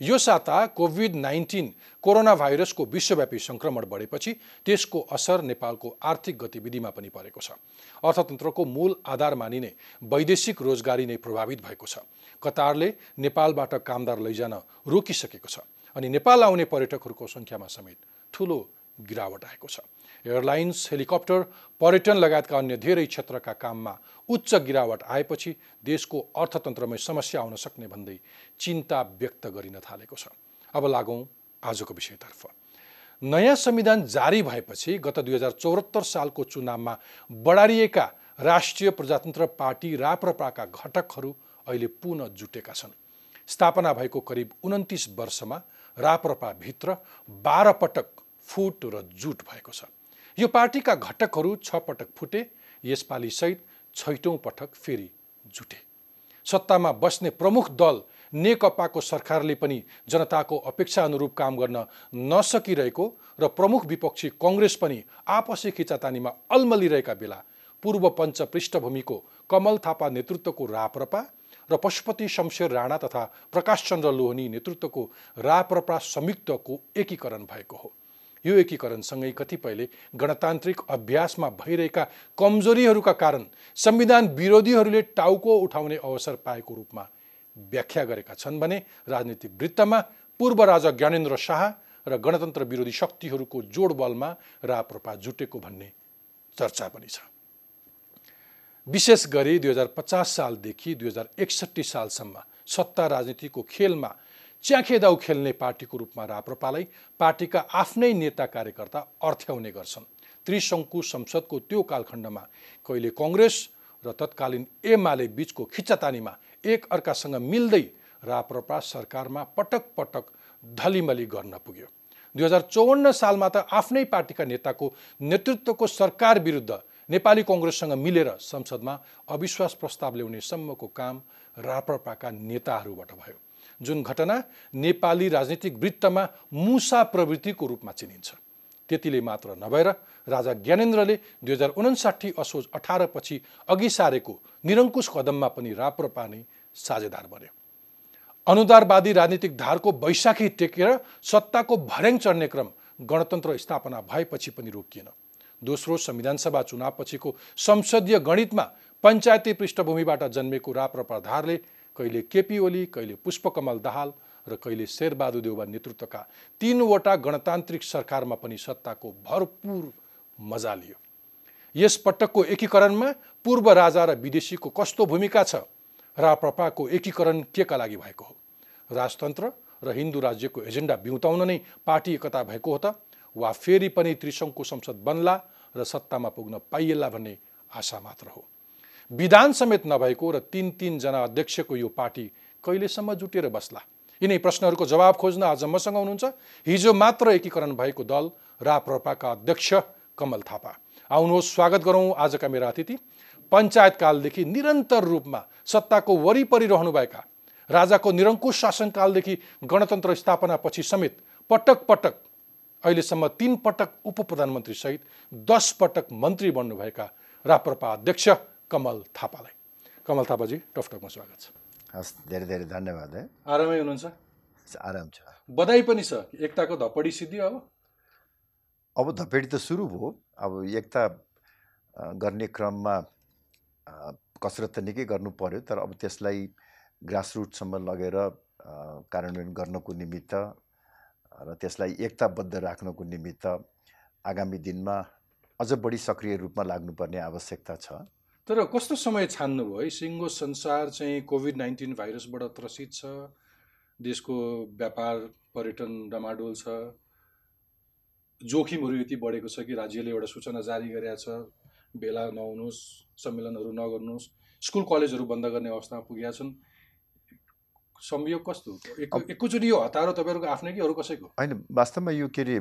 यो साता covid nineteen corona भाइरसको विश्वव्यापी सङ्क्रमण बढेपछि त्यसको असर नेपालको आर्थिक गतिविधिमा पनि परेको छ। अर्थतन्त्रको मूल आधार मानिने वैदेशिक रोजगारी नै प्रभावित भएको छ। कतारले नेपालबाट कामदार लैजान रोकिसकेको छ अनि नेपाल आउने पर्यटकहरूको सङ्ख्यामा समेत ठुलो गिरावट आएको छ। एयरलाइन्स हेलिकप्टर पर्यटन लगायतका अन्य धेरै क्षेत्रका काममा उच्च गिरावट आएपछि देशको अर्थतन्त्रमै समस्या आउन सक्ने भन्दै चिन्ता व्यक्त गरिन थालेको छ। अब लागौँ आजको विषयतर्फ। नयाँ संविधान जारी भएपछि गत दुई हजार चौहत्तर सालको चुनावमा बढारिएका राष्ट्रिय प्रजातन्त्र पार्टी राप्रपाका घटकहरू अहिले पुनः जुटेका छन्। स्थापना भएको करिब उन्तिस वर्षमा राप्रपाभित्र बाह्र पटक फुट र जुट भएको छ। यो पार्टीका घटकहरू छ पटक फुटे यसपालि सहित छैटौँ पटक फेरि जुटे। सत्तामा बस्ने प्रमुख दल नेकपाको सरकारले पनि जनताको अपेक्षा अनुरूप काम गर्न नसकिरहेको र प्रमुख विपक्षी कङ्ग्रेस पनि आपसी खिचातानीमा अल्मलिरहेका बेला पूर्व पञ्च पृष्ठभूमिको कमल थापा नेतृत्वको राप्रपा र पशुपति शमशेर राणा तथा प्रकाश चन्द्र लोहनी नेतृत्वको राप्रपा संयुक्तको एकीकरण भएको हो। यो एकीकरणसँगै कतिपयले गणतान्त्रिक अभ्यासमा भइरहेका कमजोरीहरूका कारण संविधान विरोधीहरूले टाउको उठाउने अवसर पाएको रूपमा व्याख्या गरेका छन् भने राजनीतिक वृत्तमा पूर्व राजा ज्ञानेन्द्र शाह र गणतन्त्र विरोधी शक्तिहरूको जोड बलमा राप्रपा जुटेको भन्ने चर्चा पनि छ। विशेष गरी दुई हजार पचास सालदेखि दुई हजार एकसट्ठी सालसम्म सत्ता राजनीतिको खेलमा च्याखेदाउ खेल्ने पार्टीको रूपमा राप्रपालाई पार्टीका आफ्नै नेता कार्यकर्ता अर्थ्याउने गर्छन्। त्रिशङ्कु संसदको त्यो कालखण्डमा कहिले कङ्ग्रेस र तत्कालीन एमाले बिचको खिच्चातानीमा एक अर्कासँग मिल्दै राप्रपा सरकारमा पटक पटक धलिमली गर्न पुग्यो। दुई हजार चौवन्न सालमा त आफ्नै पार्टीका नेताको नेतृत्वको सरकार विरुद्ध नेपाली कङ्ग्रेससँग मिलेर संसदमा अविश्वास प्रस्ताव ल्याउने सम्मको काम राप्रपाका नेताहरूबाट भयो। जुन घटना नेपाली राजनीतिक वृत्तमा मुसा प्रवृत्तिको रूपमा चिनिन्छ। त्यतिले मात्र नभएर राजा ज्ञानेन्द्रले दुई हजार उन्साठी असोज अठारपछि अघि सारेको निरङ्कुश कदममा पनि राप्रपा नै साझेदार बन्यो। अनुदारवादी राजनीतिक धारको वैशाखी टेकेर सत्ताको भर्याङ चढ्ने क्रम गणतन्त्र स्थापना भएपछि पनि रोकिएन। दोस्रो संविधान सभा चुनावपछिको संसदीय गणितमा पञ्चायती पृष्ठभूमिबाट जन्मेको राप्रपा धारले कहिले केपी ओली कहिले पुष्पकमल दाहाल र कहिले शेरबहादुर देउबा नेतृत्वका तिनवटा गणतान्त्रिक सरकारमा पनि सत्ताको भरपुर मजा लियो। यस पटकको एकीकरणमा पूर्व राजा र विदेशीको कस्तो भूमिका छ राप्रपाको एकीकरण के का लागि भएको हो? राजतन्त्र र हिन्दू राज्यको एजेन्डा बिउताउन नै पार्टी एकता भएको हो त वा फेरि पनि त्रिशङ्कु संसद बन्ला र सत्तामा पुग्न पाइएला भन्ने आशा मात्र हो? विधान समेत नभएको र तिन तिनजना अध्यक्षको यो पार्टी कहिलेसम्म जुटेर बस्ला? यिनै प्रश्नहरूको जवाब खोज्न आज मसँग हुनुहुन्छ। हिजो मात्र एकीकरण भएको दल राप्रपाका अध्यक्ष कमल थापा। आउनुहोस् स्वागत गरौँ आजका मेरा अतिथि। पञ्चायतकालदेखि निरन्तर रूपमा सत्ताको वरिपरि रहनुभएका राजाको निरङ्कुश शासनकालदेखि गणतन्त्र स्थापनापछि समेत पटक पटक अहिलेसम्म तिन पटक उप प्रधानमन्त्री सहित दस पटक मन्त्री बन्नुभएका राप्रपा अध्यक्ष कमल थापालाई। कमल थापाजी टकटकमा स्वागत छ। हस् धेरै धेरै धन्यवाद है। आरामै हुनुहुन्छ? आराम छ। बधाई पनि छ। एकताको धपडी सिद्धियो अब अब धपेडी त सुरु भयो। अब एकता गर्ने क्रममा कसरत त निकै गर्नु पर्यो तर अब त्यसलाई ग्रासरुटसम्म लगेर कार्यान्वयन गर्नको निमित्त र त्यसलाई एकताबद्ध राख्नको निमित्त आगामी दिनमा अझ बढी सक्रिय रूपमा लाग्नुपर्ने आवश्यकता छ। तर कस्तो समय छान्नुभयो है? सिङ्गो संसार चाहिँ कोभिड नाइन्टिन भाइरसबाट त्रसित छ देशको व्यापार पर्यटन डमाडोल छ जोखिमहरू यति बढेको छ कि राज्यले एउटा सूचना जारी गरेका छ भेला नहुनुहोस् सम्मेलनहरू नगर्नुहोस् स्कुल कलेजहरू बन्द गर्ने अवस्थामा पुगेका छन्। संयोग कस्तो? एक एकैचोटि यो हतारो तपाईँहरूको आफ्नै कि अरू कसैको? होइन वास्तवमा यो के अरे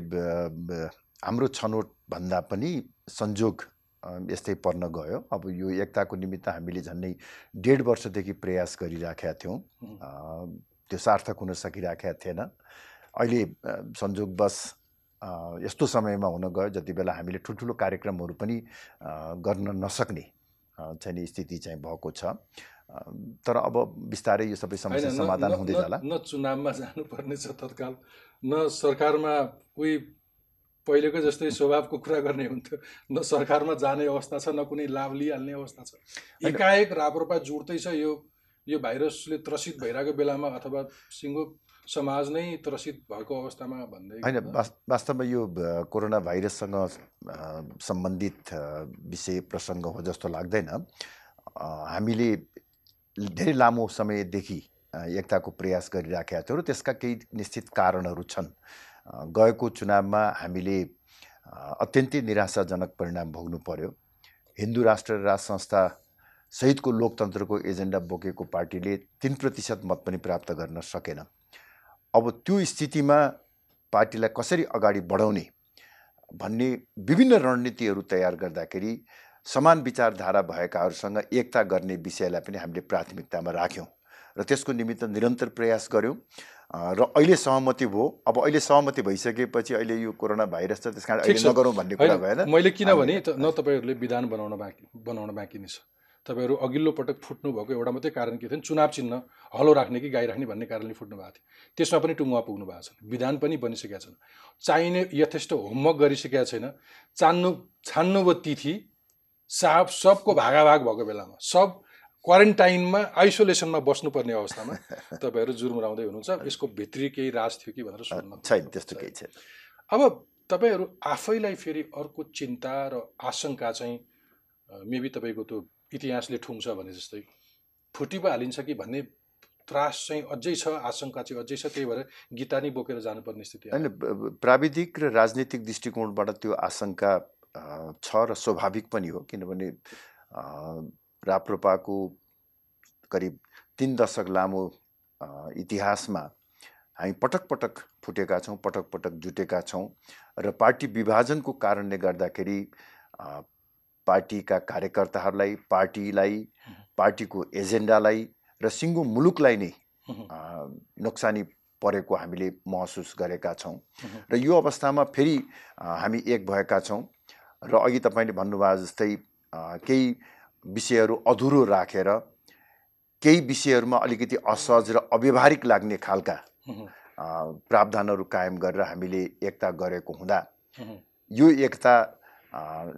हाम्रो छनौट भन्दा पनि संजोग यस्तै पर्न गयो। अब यो एकताको निमित्त हामीले झन्डै डेढ वर्षदेखि प्रयास गरिराखेका थियौँ। त्यो सार्थक हुन सकिराखेका थिएन। अहिले संजोगवश यस्तो समयमा हुन गयो जति बेला हामीले ठुल्ठुलो कार्यक्रमहरू पनि गर्न नसक्ने चाहिँ स्थिति चाहिँ भएको छ। तर अब बिस्तारै यो सबै समस्या समाधान हुँदै जाला। न चुनावमा जानुपर्ने छ तत्काल। न सरकारमा कोही पहिलेको जस्तै स्वभावको कुरा गर्ने हुन्थ्यो। न सरकारमा जाने अवस्था छ न कुनै लाभ लिइहाल्ने अवस्था छ। एकाएक राप्रपा जुट्दैछ यो यो भाइरसले त्रसित भइरहेको बेलामा अथवा सिङ्गो समाज नै त्रसित भएको अवस्थामा भन्दै होइन वास्तवमा यो कोरोना भाइरससँग सम्बन्धित विषय प्रसङ्ग हो जस्तो लाग्दैन। हामीले धेरै लामो समयदेखि एकताको प्रयास गरिराखेका थियौँ र त्यसका केही निश्चित कारणहरू छन्। गएको चुनावमा हामीले अत्यन्तै निराशाजनक परिणाम भोग्नु पर्यो। हिन्दू राष्ट्र राज संस्था सहितको लोकतन्त्रको एजेन्डा बोकेको पार्टीले तिन प्रतिशत मत पनि प्राप्त गर्न सकेन। अब त्यो स्थितिमा पार्टीलाई कसरी अगाडि बढाउने भन्ने विभिन्न रणनीतिहरू तयार गर्दाखेरि समान विचारधारा भएकाहरूसँग एकता गर्ने विषयलाई पनि हामीले प्राथमिकतामा राख्यौँ र त्यसको निमित्त निरन्तर प्रयास गऱ्यौँ र अहिले सहमति भयो। अब अहिले सहमति भइसकेपछि अहिले यो कोरोना भाइरस छ त्यस कारण अहिले। नगरौँ भन्ने कुरा भएन। मैले किनभने न तपाईँहरूले विधान बनाउन बाँकी बनाउन बाँकी नै छ। तपाईँहरू अघिल्लो पटक फुट्नु भएको एउटा मात्रै कारण के थियो भने चुनाव चिन्ह हलो राख्ने कि गाई राख्ने भन्ने कारणले फुट्नु भएको थियो। त्यसमा पनि टुङ्गुवा पुग्नु भएको छ विधान पनि बनिसकेका छन्। चाहिने यथेष्ट होमवर्क गरिसकेका छैन। चान्नु छान्नु तिथि साब सबको भागाभाग भएको बेलामा सब क्वारेन्टाइनमा आइसोलेसनमा बस्नुपर्ने अवस्थामा तपाईँहरू जुर्मुराउँदै हुनुहुन्छ। यसको भित्री केही राज थियो कि भनेर सोध्न छैन त्यस्तो केही छैन। अब तपाईँहरू आफैलाई फेरि अर्को चिन्ता र आशंका चाहिँ मेबी तपाईँको त्यो इतिहासले ठुङ्छ भने जस्तै फुटी पो हालिन्छ कि भन्ने त्रास चाहिँ अझै छ आशंका चाहिँ अझै छ त्यही भएर गीता नै बोकेर जानुपर्ने स्थिति। होइन प्राविधिक र राजनीतिक दृष्टिकोणबाट त्यो आशंका अ, छ र स्वाभाविक पनि हो किनभने राप्रपाको करिब तिन दशक लामो इतिहासमा हामी पटक पटक फुटेका छौँ पटक पटक जुटेका छौँ र पार्टी विभाजनको कारणले गर्दाखेरि पार्टीका कार्यकर्ताहरूलाई पार्टीलाई पार्टीको एजेन्डालाई र सिङ्गो मुलुकलाई नै नोक्सानी परेको हामीले महसुस गरेका छौँ। र यो अवस्थामा फेरि हामी एक भएका छौँ। र अघि तपाईँले भन्नुभयो जस्तै केही विषयहरू अधुरो राखेर केही विषयहरूमा अलिकति असहज र अव्यवहारिक लाग्ने खालका प्रावधानहरू कायम गरेर हामीले एकता गरेको हुँदा यो एकता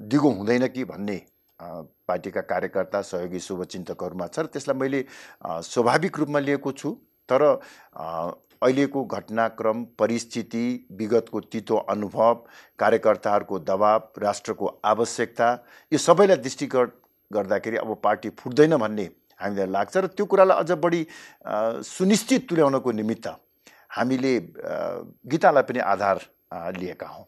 दिगो हुँदैन कि भन्ने पार्टीका कार्यकर्ता सहयोगी शुभचिन्तकहरूमा छ र त्यसलाई मैले स्वाभाविक रूपमा लिएको छु। तर अहिलेको घटनाक्रम परिस्थिति विगतको तितो अनुभव कार्यकर्ताहरूको दबाब राष्ट्रको आवश्यकता यो सबैलाई दृष्टिगत गर्दाखेरि अब पार्टी फुट्दैन भन्ने हामीलाई लाग्छ र त्यो कुरालाई अझ बढी सुनिश्चित तुल्याउनको निमित्त हामीले गीतालाई पनि आधार लिएका हौँ।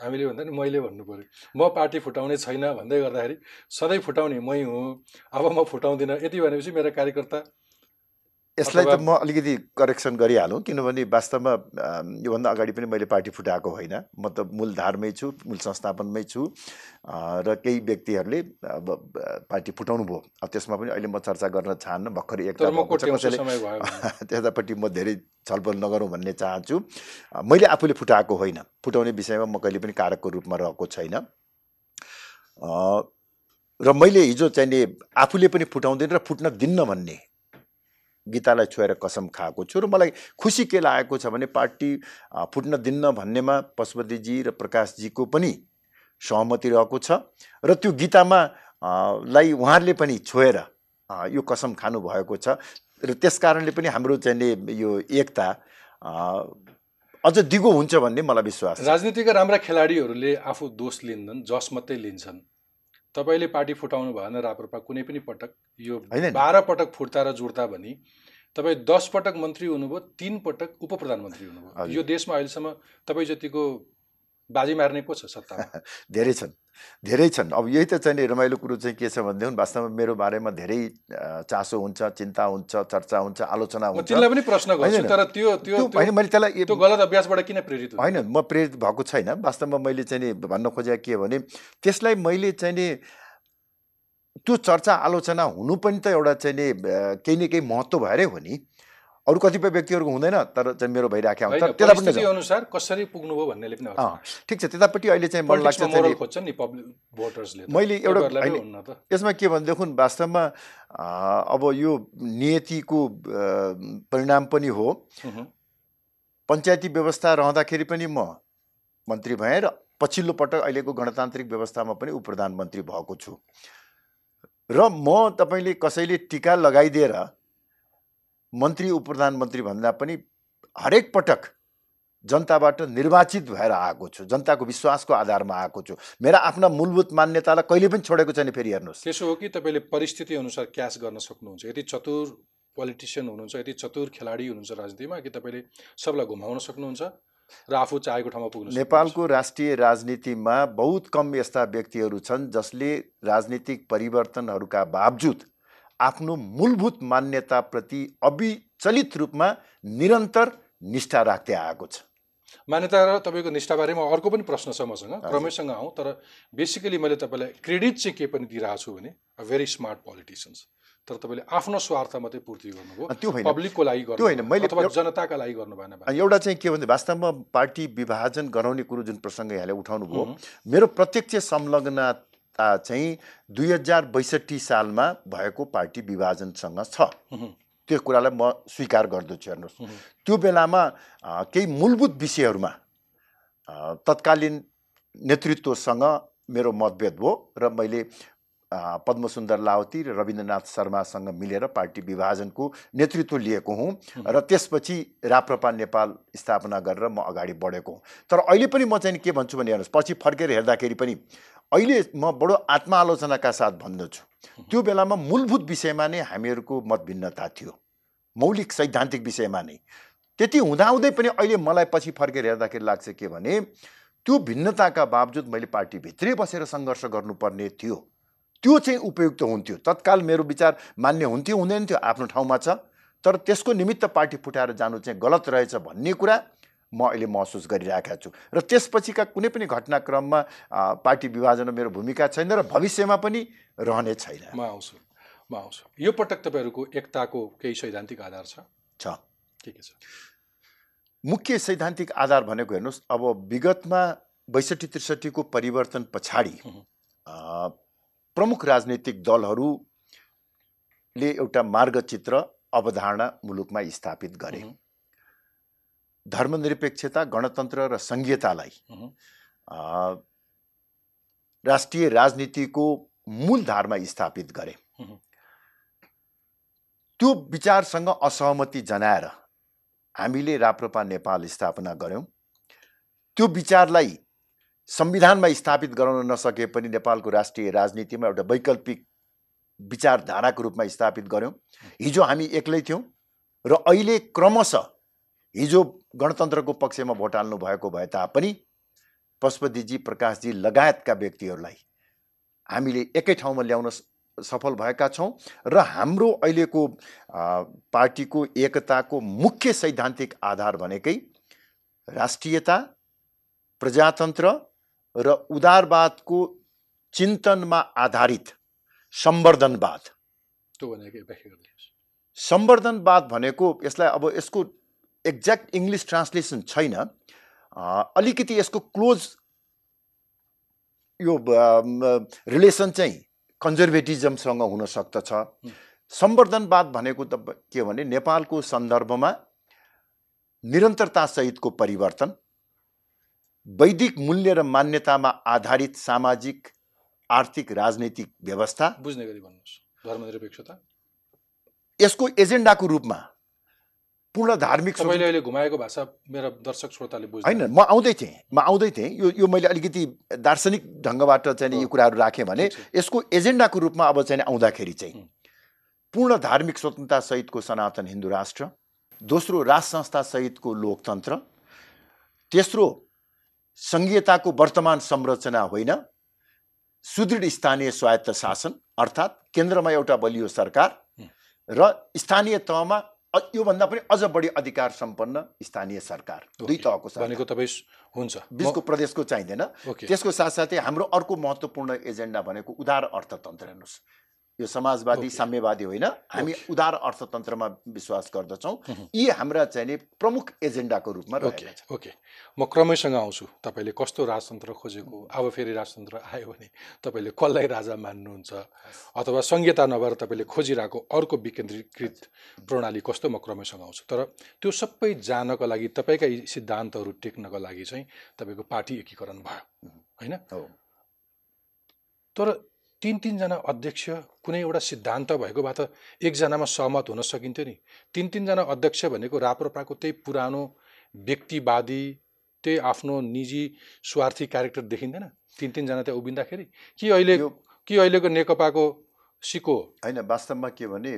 हामीले भन्दा नि मैले भन्नु पऱ्यो। म पार्टी फुटाउने छैन भन्दै गर्दाखेरि सधैँ फुटाउने मै हुँ अब म फुटाउँदिनँ। यति भनेपछि मेरा कार्यकर्ता यसलाई त म अलिकति करेक्सन गरिहालौँ किनभने वास्तवमा योभन्दा अगाडि पनि मैले पार्टी फुटाएको होइन। म त मूल धारमै छु मूल संस्थापनमै छु र केही व्यक्तिहरूले अब पार्टी फुटाउनु भयो। अब त्यसमा पनि अहिले म चर्चा गर्न चाहन्न भर्खरै भने। त्यतापट्टि म धेरै छलफल नगरौँ भन्ने चाहन्छु। मैले आफूले फुटाएको होइन। फुटाउने विषयमा म कहिले पनि कारकको रूपमा रहेको छैन। र मैले हिजो चाहिँ आफूले पनि फुटाउँदैन र फुट्न दिन्न भन्ने गीतालाई छोएर कसम खाएको छु र मलाई खुसी के लागेको छ भने पार्टी फुट्न दिन्न भन्नेमा पशुपतिजी र प्रकाशजीको पनि सहमति रहेको छ र त्यो गीतामा लाई उहाँहरूले पनि छोएर यो कसम खानुभएको छ र त्यस कारणले पनि हाम्रो चाहिँ यो एकता अझ दिगो हुन्छ भन्ने मलाई विश्वास राजनीतिका राम्रा खेलाडीहरूले आफू दोष लिन्छन् जस मात्रै लिन्छन्। तपाईँले पार्टी फुटाउनु भएन राप्रपा कुनै पनि पटक यो। बाह्र पटक फुट्दा र जुड्दा भनी तपाईँ दस पटक मन्त्री हुनुभयो तिन पटक उप प्रधानमन्त्री हुनुभयो। यो देशमा अहिलेसम्म तपाईँ जतिको बाजी मार्ने को छ सत्तामा धेरै छन् धेरै छन्। अब यही त चाहिँ नि रमाइलो कुरो चाहिँ के छ भनेदेखि वास्तवमा मेरो बारेमा धेरै चासो हुन्छ चिन्ता हुन्छ चर्चा हुन्छ आलोचना हुन्छ। पनि प्रश्न तर त्यो त्यो होइन मैले त्यसलाई त्यो गलत अभ्यासबाट किन प्रेरित होइन म प्रेरित भएको छैन। वास्तवमा मैले चाहिँ नि भन्न खोजेको के भने त्यसलाई मैले चाहिँ नि त्यो चर्चा आलोचना हुनु पनि त एउटा चाहिँ नि केही न केही महत्त्व भएरै हो नि। अरू कतिपय व्यक्तिहरूको हुँदैन तर चाहिँ मेरो भइराखेको हुन्छ। त्यता पनि। अनुसार कसरी पुग्नुभयो भन्नेले पनि ठिक छ। त्यतापट्टि अहिले चाहिँ मलाई लाग्छ। मैले एउटा- यसमा के भनेदेखि वास्तवमा अब यो नियतिको परिणाम पनि हो। पञ्चायती व्यवस्था रहँदाखेरि पनि म मन्त्री भएँ र पछिल्लो पटक अहिलेको गणतान्त्रिक व्यवस्थामा पनि उप प्रधानमन्त्री भएको छु। र म तपाईँले कसैले टिका लगाइदिएर मन्त्री उप प्रधानमन्त्री भन्दा पनि हरेक पटक जनताबाट निर्वाचित भएर आएको छु। जनताको विश्वासको आधारमा आएको छु। मेरा आफ्ना मूलभूत मान्यतालाई कहिले पनि छोडेको छैन फेरि हेर्नुहोस्। त्यसो हो कि तपाईँले परिस्थिति अनुसार क्यास गर्न सक्नुहुन्छ। यति चतुर पोलिटिसियन हुनुहुन्छ यति चतुर खेलाडी हुनुहुन्छ राजनीतिमा कि तपाईँले सबलाई घुमाउन सक्नुहुन्छ र आफू चाहेको ठाउँमा पुग्न? नेपालको राष्ट्रिय राजनीतिमा बहुत कम यस्ता व्यक्तिहरू छन् जसले राजनीतिक परिवर्तनहरूका बावजुद आफ्नो मूलभूत मान्यताप्रति अविचलित रूपमा निरन्तर निष्ठा राख्दै आएको छ। मान्यता र तपाईँको निष्ठाबारे म अर्को पनि प्रश्न छ मसँग। क्रमैसँग आउँ तर बेसिकली मैले तपाईँलाई क्रेडिट चाहिँ के पनि दिइरहेको छु भने अ भेरी स्मार्ट पोलिटिसियन्स तर तपाईँले आफ्नो स्वार्थ मात्रै पूर्ति गर्नुभयो। त्यो होइन। पब्लिकको लागि गर्नु त्यो होइन, मैले जनताका लागि गर्नु भएन। एउटा चाहिँ के भने वास्तवमा पार्टी विभाजन गराउने कुरो जुन प्रसङ्ग यहाँले उठाउनु भयो मेरो प्रत्यक्ष संलग्नता चाहिँ दुई हजार बैसठी सालमा भएको पार्टी विभाजनसँग छ। त्यो कुरालाई म स्वीकार गर्दछु हेर्नुहोस्। त्यो बेलामा केही मूलभूत विषयहरूमा तत्कालीन नेतृत्वसँग मेरो मतभेद भयो र मैले पद्मसुन्दर लावती र रविन्द्रनाथ शर्मासँग मिलेर पार्टी विभाजनको नेतृत्व लिएको हुँ र त्यसपछि राप्रपा नेपाल स्थापना गरेर म अगाडि बढेको हुँ। तर अहिले पनि म चाहिँ के भन्छु भने हेर्नुहोस् पछि फर्केर हेर्दाखेरि पनि अहिले म बडो आत्मआलोचनाका साथ भन्दछु। त्यो बेलामा मूलभूत विषयमा नै हामीहरूको मतभिन्नता थियो। मौलिक सैद्धान्तिक विषयमा नै। त्यति हुँदाहुँदै पनि अहिले मलाई पछि फर्केर हेर्दाखेरि लाग्छ के भने त्यो भिन्नताका बावजुद मैले पार्टीभित्रै बसेर सङ्घर्ष गर्नुपर्ने थियो। त्यो चाहिँ उपयुक्त हुन्थ्यो। तत्काल मेरो विचार मान्य हुन्थ्यो हुँदैन थियो आफ्नो ठाउँमा छ। तर त्यसको निमित्त पार्टी फुटाएर जानु चाहिँ गलत रहेछ भन्ने कुरा म अहिले महसुस गरिरहेका छु। र त्यसपछिका कुनै पनि घटनाक्रममा पार्टी विभाजनमा मेरो भूमिका छैन र भविष्यमा पनि रहने छैन। म आउँछु म आउँछु यो पटक तपाईँहरूको एकताको केही सैद्धान्तिक आधार छ? छ। के के छ। मुख्य सैद्धान्तिक आधार भनेको हेर्नुहोस् अब विगतमा बैसठी त्रिसठीको परिवर्तन पछाडि प्रमुख राजनैतिक दलहरूले एउटा मार्गचित्र अवधारणा मुलुकमा स्थापित गरे। धर्मनिरपेक्षता गणतन्त्र र सङ्घीयतालाई राष्ट्रिय राजनीतिको मूल धारमा स्थापित गरे। त्यो विचारसँग असहमति जनाएर हामीले राप्रपा नेपाल स्थापना गऱ्यौँ। त्यो विचारलाई संविधानमा स्थापित गराउन नसके पनि नेपालको राष्ट्रिय राजनीतिमा एउटा वैकल्पिक विचारधाराको रूपमा स्थापित गऱ्यौँ। हिजो हामी एक्लै थियौँ र अहिले क्रमशः हिजो गणतन्त्रको पक्षमा भोट हाल्नु भएको भए तापनि पशुपतिजी प्रकाशजी लगायतका व्यक्तिहरूलाई हामीले एकै ठाउँमा ल्याउन सफल भएका छौँ र हाम्रो अहिलेको पार्टीको एकताको मुख्य सैद्धान्तिक आधार भनेकै राष्ट्रियता प्रजातन्त्र र उदारवादको चिन्तनमा आधारित सम्वर्धनवाद सम्वर्धनवाद भनेको यसलाई अब यसको एक्ज्याक्ट इङ्ग्लिस ट्रान्सलेसन छैन। अलिकति यसको क्लोज यो रिलेसन चाहिँ कन्जर्भेटिजमसँग हुन सक्दछ। सम्वर्धनवाद भनेको त के भने नेपालको सन्दर्भमा निरन्तरतासहितको परिवर्तन वैदिक मूल्य र मान्यतामा आधारित सामाजिक आर्थिक राजनैतिक व्यवस्था बुझ्ने गरी भन्नुहोस्। धर्मनिरपेक्षता? यसको एजेन्डाको रूपमा पूर्ण धार्मिक तपाईँले अहिले घुमाएको भाषा मेरा दर्शक श्रोताले बुझ्दैन होइन म आउँदै थिएँ म आउँदै थिएँ यो यो मैले अलिकति दार्शनिक ढङ्गबाट चाहिँ यो। कुराहरू राखेँ भने। यसको एजेन्डाको रूपमा अब चाहिँ आउँदाखेरि चाहिँ। पूर्ण धार्मिक स्वतन्त्रता सहितको सनातन हिन्दू राष्ट्र दोस्रो राज संस्था सहितको लोकतन्त्र तेस्रो सङ्घीयताको वर्तमान संरचना होइन सुदृढ स्थानीय स्वायत्त शासन अर्थात् केन्द्रमा एउटा बलियो सरकार र स्थानीय तहमा योभन्दा पनि अझ बढी अधिकार सम्पन्न स्थानीय सरकार। दुई। तहको भनेको तपाईँ हुन्छ। बिचको प्रदेशको चाहिँदैन। त्यसको साथसाथै हाम्रो अर्को महत्त्वपूर्ण एजेन्डा भनेको उदार अर्थतन्त्र हेर्नुहोस्। यो समाजवादी। साम्यवादी होइन। हामी। उदार अर्थतन्त्रमा विश्वास गर्दछौँ। यी हाम्रा चाहिँ प्रमुख एजेन्डाको रूपमा ओके ओके। म क्रमैसँग आउँछु। तपाईँले कस्तो राजतन्त्र खोजेको? अब फेरि राजतन्त्र आयो भने तपाईँले कसलाई राजा मान्नुहुन्छ? अथवा संहिता नभएर तपाईँले खोजिरहेको अर्को विकेन्द्रीकृत प्रणाली कस्तो? म क्रमैसँग आउँछु। तर त्यो सबै जानको लागि तपाईँका यी सिद्धान्तहरू टेक्नको लागि चाहिँ तपाईँको पार्टी एकीकरण भयो। होइन? तर तिन तिनजना अध्यक्ष कुनै एउटा सिद्धान्त भएको भए त एकजनामा सहमत हुन सकिन्थ्यो नि तिन तिनजना अध्यक्ष भनेको राप्रपाको त्यही पुरानो व्यक्तिवादी त्यही आफ्नो निजी स्वार्थी क्यारेक्टर देखिँदैन तिन तिनजना त्यहाँ उभिँदाखेरि कि अहिले कि अहिलेको नेकपाको सिको? होइन वास्तवमा के भने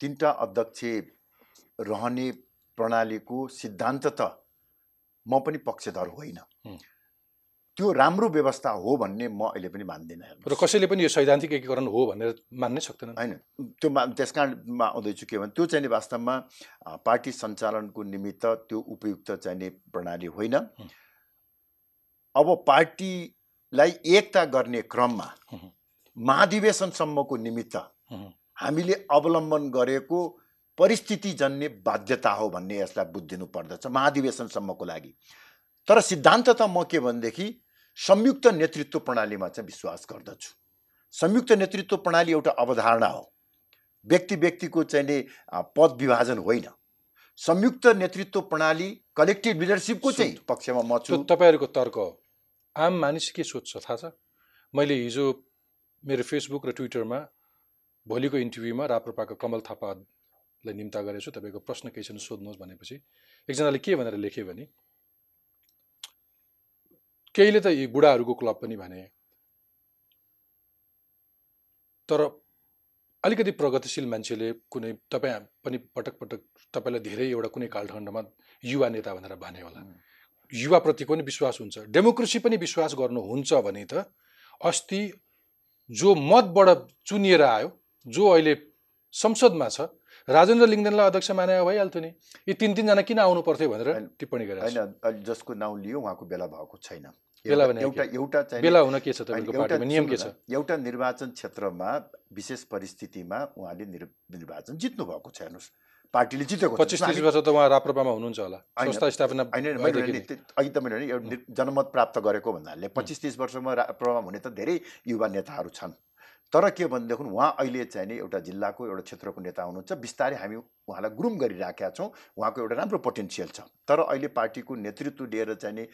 तिनवटा अध्यक्ष रहने प्रणालीको सिद्धान्त त म पनि पक्षधर होइन। त्यो राम्रो व्यवस्था हो भन्ने म अहिले पनि मान्दिनँ र। कसैले पनि यो सैद्धान्तिक एकीकरण हो भनेर मान्नै सक्दैनन् होइन त्यो मा त्यस कारणमा आउँदैछु के भने त्यो चाहिँ वास्तवमा पार्टी सञ्चालनको निमित्त त्यो उपयुक्त चाहिने प्रणाली होइन। अब पार्टीलाई एकता गर्ने क्रममा। महाधिवेशनसम्मको निमित्त। हामीले अवलम्बन गरेको परिस्थितिजन्य बाध्यता हो भन्ने यसलाई बुझिदिनु पर्दछ महाधिवेशनसम्मको लागि तर सिद्धान्त त म के भनेदेखि संयुक्त नेतृत्व प्रणालीमा चाहिँ विश्वास गर्दछु। संयुक्त नेतृत्व प्रणाली एउटा अवधारणा हो। व्यक्ति व्यक्तिको चाहिँ पद विभाजन होइन। संयुक्त नेतृत्व प्रणाली कलेक्टिभ लिडरसिपको चाहिँ पक्षमा म छु। तपाईँहरूको तर्क हो। आम मानिस के सोध्छ थाहा छ? मैले हिजो मेरो फेसबुक र ट्विटरमा भोलिको इन्टरभ्यूमा राप्रपाको कमल थापालाई निम्ता गरेको छु तपाईँको प्रश्न केही छन् सोध्नुहोस् भनेपछि एकजनाले के भनेर लेख्यो भने केहीले त यी बुढाहरूको क्लब पनि भने। तर अलिकति प्रगतिशील मान्छेले कुनै तपाईँ पनि पटक पटक तपाईँलाई धेरै एउटा कुनै कालखण्डमा युवा नेता भनेर भने होला। युवाप्रतिको पनि विश्वास हुन्छ। डेमोक्रेसी पनि विश्वास गर्नुहुन्छ भने त अस्ति जो मतबाट चुनिएर आयो जो अहिले संसदमा छ राजेन्द्र लिङ्गदेनलाई अध्यक्ष माने भइहाल्थ्यो नि। यी तिन तिनजना किन आउनु पर्थ्यो भनेर टिप्पणी गरेर होइन जसको नाउँ लियो उहाँको बेला भएको छैन। बेला एउटा एउटा बेला हुन के छ तपाईँको पार्टीमा? नियम के छ? एउटा निर्वाचन क्षेत्रमा विशेष परिस्थितिमा उहाँले निर- निर्वाचन जित्नु भएको छ हेर्नुहोस्। पार्टीले जितेको। पच्चिस तिस वर्ष त उहाँ राप्रपामा हुनुहुन्छ होला। संस्था स्थापना अघि त मैले एउटा जनमत प्राप्त गरेको भन्नाले पच्चिस तिस वर्षमा रा- प्रभाव हुने त धेरै युवा नेताहरू छन्। तर के भनेदेखि उहाँ अहिले चाहिँ नि एउटा जिल्लाको एउटा क्षेत्रको नेता हुनुहुन्छ। बिस्तारै हामी उहाँलाई ग्रुम गरिराखेका छौँ। उहाँको एउटा राम्रो पोटेन्सियल छ। तर अहिले पार्टीको नेतृत्व लिएर चाहिँ नि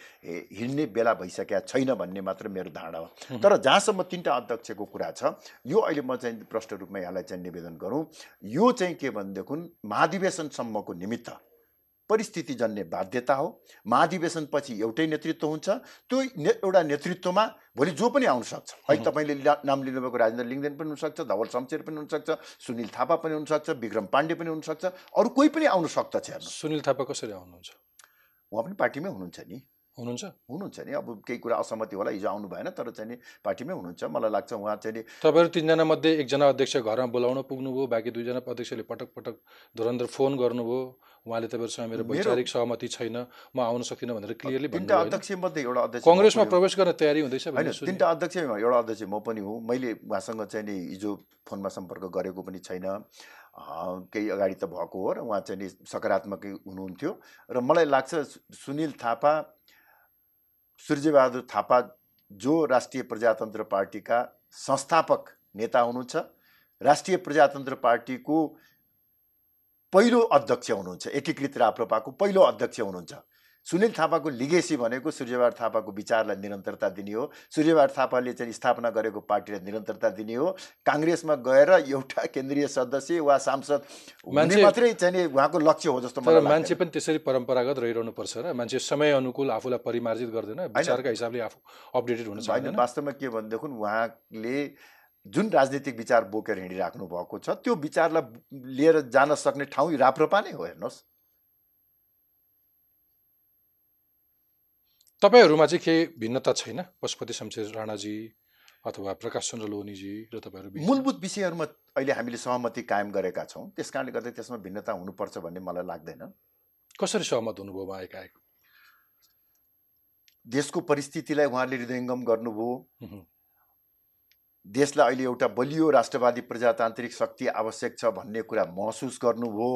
हिँड्ने बेला भइसकेका छैन भन्ने मात्र मेरो धारणा हो। तर जहाँसम्म तिनवटा अध्यक्षको कुरा छ यो अहिले म चाहिँ प्रष्ट रूपमा यहाँलाई चाहिँ निवेदन गरौँ। यो चाहिँ के भनेदेखि महाधिवेशनसम्मको निमित्त परिस्थितिजन्य बाध्यता हो। महाधिवेशनपछि एउटै नेतृत्व हुन्छ। त्यो ने एउटा नेतृत्वमा भोलि जो पनि आउन सक्छ। है तपाईँले नाम लिनुभएको राजेन्द्र लिङ्गदेन पनि हुनसक्छ धवल शमशेर पनि हुनसक्छ सुनिल थापा पनि हुनसक्छ विक्रम पाण्डे पनि हुनसक्छ अरू कोही पनि आउन सक्दछ सुनिल थापा कसरी आउनुहुन्छ? उहाँ पनि पार्टीमै हुनुहुन्छ नि। हुनुहुन्छ? हुनुहुन्छ नि। अब केही कुरा असहमति होला हिजो आउनु भएन तर चाहिँ नि पार्टीमै हुनुहुन्छ मलाई लाग्छ उहाँ चाहिँ नि तपाईँहरू तिनजना मध्ये एकजना अध्यक्ष घरमा बोलाउन पुग्नुभयो बाँकी दुईजना अध्यक्षले पटक पटक धुरन्धर फोन गर्नुभयो। उहाँले तपाईँहरूसँग मेरो वैचारिक सहमति छैन म आउन सक्दिनँ भनेर क्लियरली तिनवटा? अध्यक्ष मध्ये एउटा अध्यक्ष म कङ्ग्रेसमा प्रवेश गर्न तयारी हुँदैछ होइन। तिनवटा अध्यक्ष एउटा अध्यक्ष म पनि हुँ। मैले उहाँसँग चाहिँ नि हिजो फोनमा सम्पर्क गरेको पनि छैन। केही अगाडि त भएको हो र उहाँ चाहिँ नि सकारात्मकै हुनुहुन्थ्यो। र मलाई लाग्छ सुनिल थापा सूर्यबहादुर थापा जो राष्ट्रिय प्रजातन्त्र पार्टीका संस्थापक नेता हुनुहुन्छ। राष्ट्रिय प्रजातन्त्र पार्टीको पहिलो अध्यक्ष हुनुहुन्छ एकीकृत राप्रपाको पहिलो अध्यक्ष हुनुहुन्छ। सुनिल थापाको लिगेसी भनेको सूर्यबहादुर थापाको विचारलाई निरन्तरता दिने हो। सूर्यबहादुर थापाले चाहिँ स्थापना गरेको पार्टीलाई निरन्तरता दिने हो। काङ्ग्रेसमा गएर एउटा केन्द्रीय सदस्य वा सांसद मान्छे- मात्रै चाहिँ उहाँको लक्ष्य हो जस्तो मलाई मान्छे। पनि त्यसरी परम्परागत रहिरहनु पर्छ र मान्छे समय अनुकूल आफूलाई परिमार्जित गर्दैन। विचारका हिसाबले आफू अपडेटेड हुन चाहँदैन वास्तवमा के भनेदेखि उहाँले जुन राजनीतिक विचार बोकेर हिँडिराख्नु भएको छ त्यो विचारलाई लिएर जान सक्ने ठाउँ राप्रपा नै हो हेर्नुहोस्। तपाईँहरूमा चाहिँ के भिन्नता छैन? पशुपति शमशेर राणाजी अथवा प्रकाश चन्द्र लोहनीजी र तपाईँहरू? मूलभूत विषयहरूमा अहिले हामीले सहमति कायम गरेका छौँ। त्यस कारणले गर्दा त्यसमा भिन्नता हुनुपर्छ भन्ने मलाई लाग्दैन। कसरी सहमत हुनुभयो उहाँ एकाएक? देशको परिस्थितिलाई उहाँले हृदयङ्गम गर्नुभयो। देशलाई अहिले एउटा बलियो राष्ट्रवादी प्रजातान्त्रिक शक्ति आवश्यक छ भन्ने कुरा महसुस गर्नुभयो।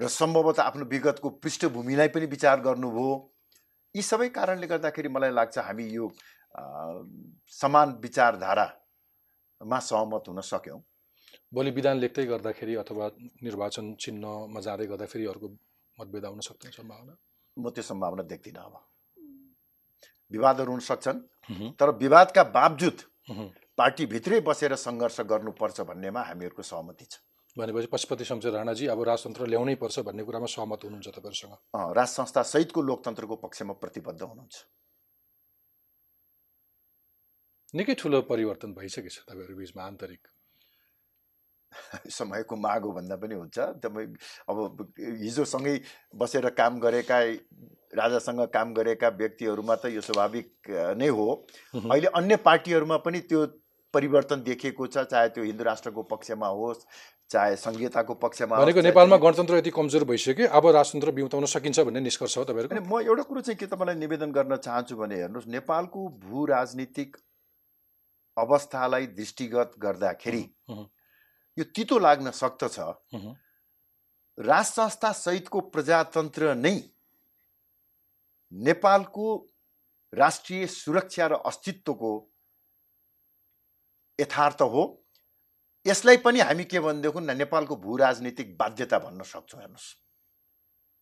र सम्भवतः आफ्नो विगतको पृष्ठभूमिलाई पनि विचार गर्नुभयो। यी सबै कारणले गर्दाखेरि मलाई लाग्छ हामी यो समान विचारधारामा सहमत हुन सक्यौँ। भोलि विधान लेख्दै गर्दाखेरि अथवा निर्वाचन चिन्हमा जाँदै गर्दाखेरि अर्को मतभेद आउन सक्ने सम्भावना? म त्यो सम्भावना देख्दिनँ अब। विवादहरू हुन सक्छन् तर विवादका बावजुद। पार्टीभित्रै बसेर सङ्घर्ष गर्नुपर्छ भन्नेमा हामीहरूको सहमति छ। भनेपछि पशुपति शमशेर राणाजी अब राजतन्त्र ल्याउनै पर्छ भन्ने कुरामा सहमत हुनुहुन्छ तपाईँहरूसँग? राज संस्था सहितको लोकतन्त्रको पक्षमा प्रतिबद्ध हुनुहुन्छ। निकै ठुलो परिवर्तन भइसकेको छ तपाईँहरू बिचमा आन्तरिक। समयको माग भन्दा पनि हुन्छ। तपाईँ अब हिजोसँगै बसेर काम गरेका राजासँग काम गरेका व्यक्तिहरूमा त यो स्वाभाविक नै हो। अहिले अन्य पार्टीहरूमा पनि त्यो परिवर्तन देखिएको छ चाहे त्यो हिन्दू राष्ट्रको पक्षमा होस् चाहे सङ्घीयताको पक्षमा भनेको नेपालमा गणतन्त्र यति कमजोर भइसक्यो अब राजतन्त्र बिउताउन सकिन्छ भन्ने निष्कर्ष हो तपाईँहरूको म एउटा कुरो चाहिँ के तपाईँलाई निवेदन गर्न चाहन्छु भने हेर्नुहोस् नेपालको भू राजनीतिक अवस्थालाई दृष्टिगत गर्दाखेरि। यो तितो लाग्न सक्दछ। राज संस्था सहितको प्रजातन्त्र नै नेपालको राष्ट्रिय सुरक्षा र अस्तित्वको यथार्थ हो यसलाई पनि हामी के भनेदेखि न नेपालको भू राजनीतिक बाध्यता भन्न सक्छौँ हेर्नुहोस्।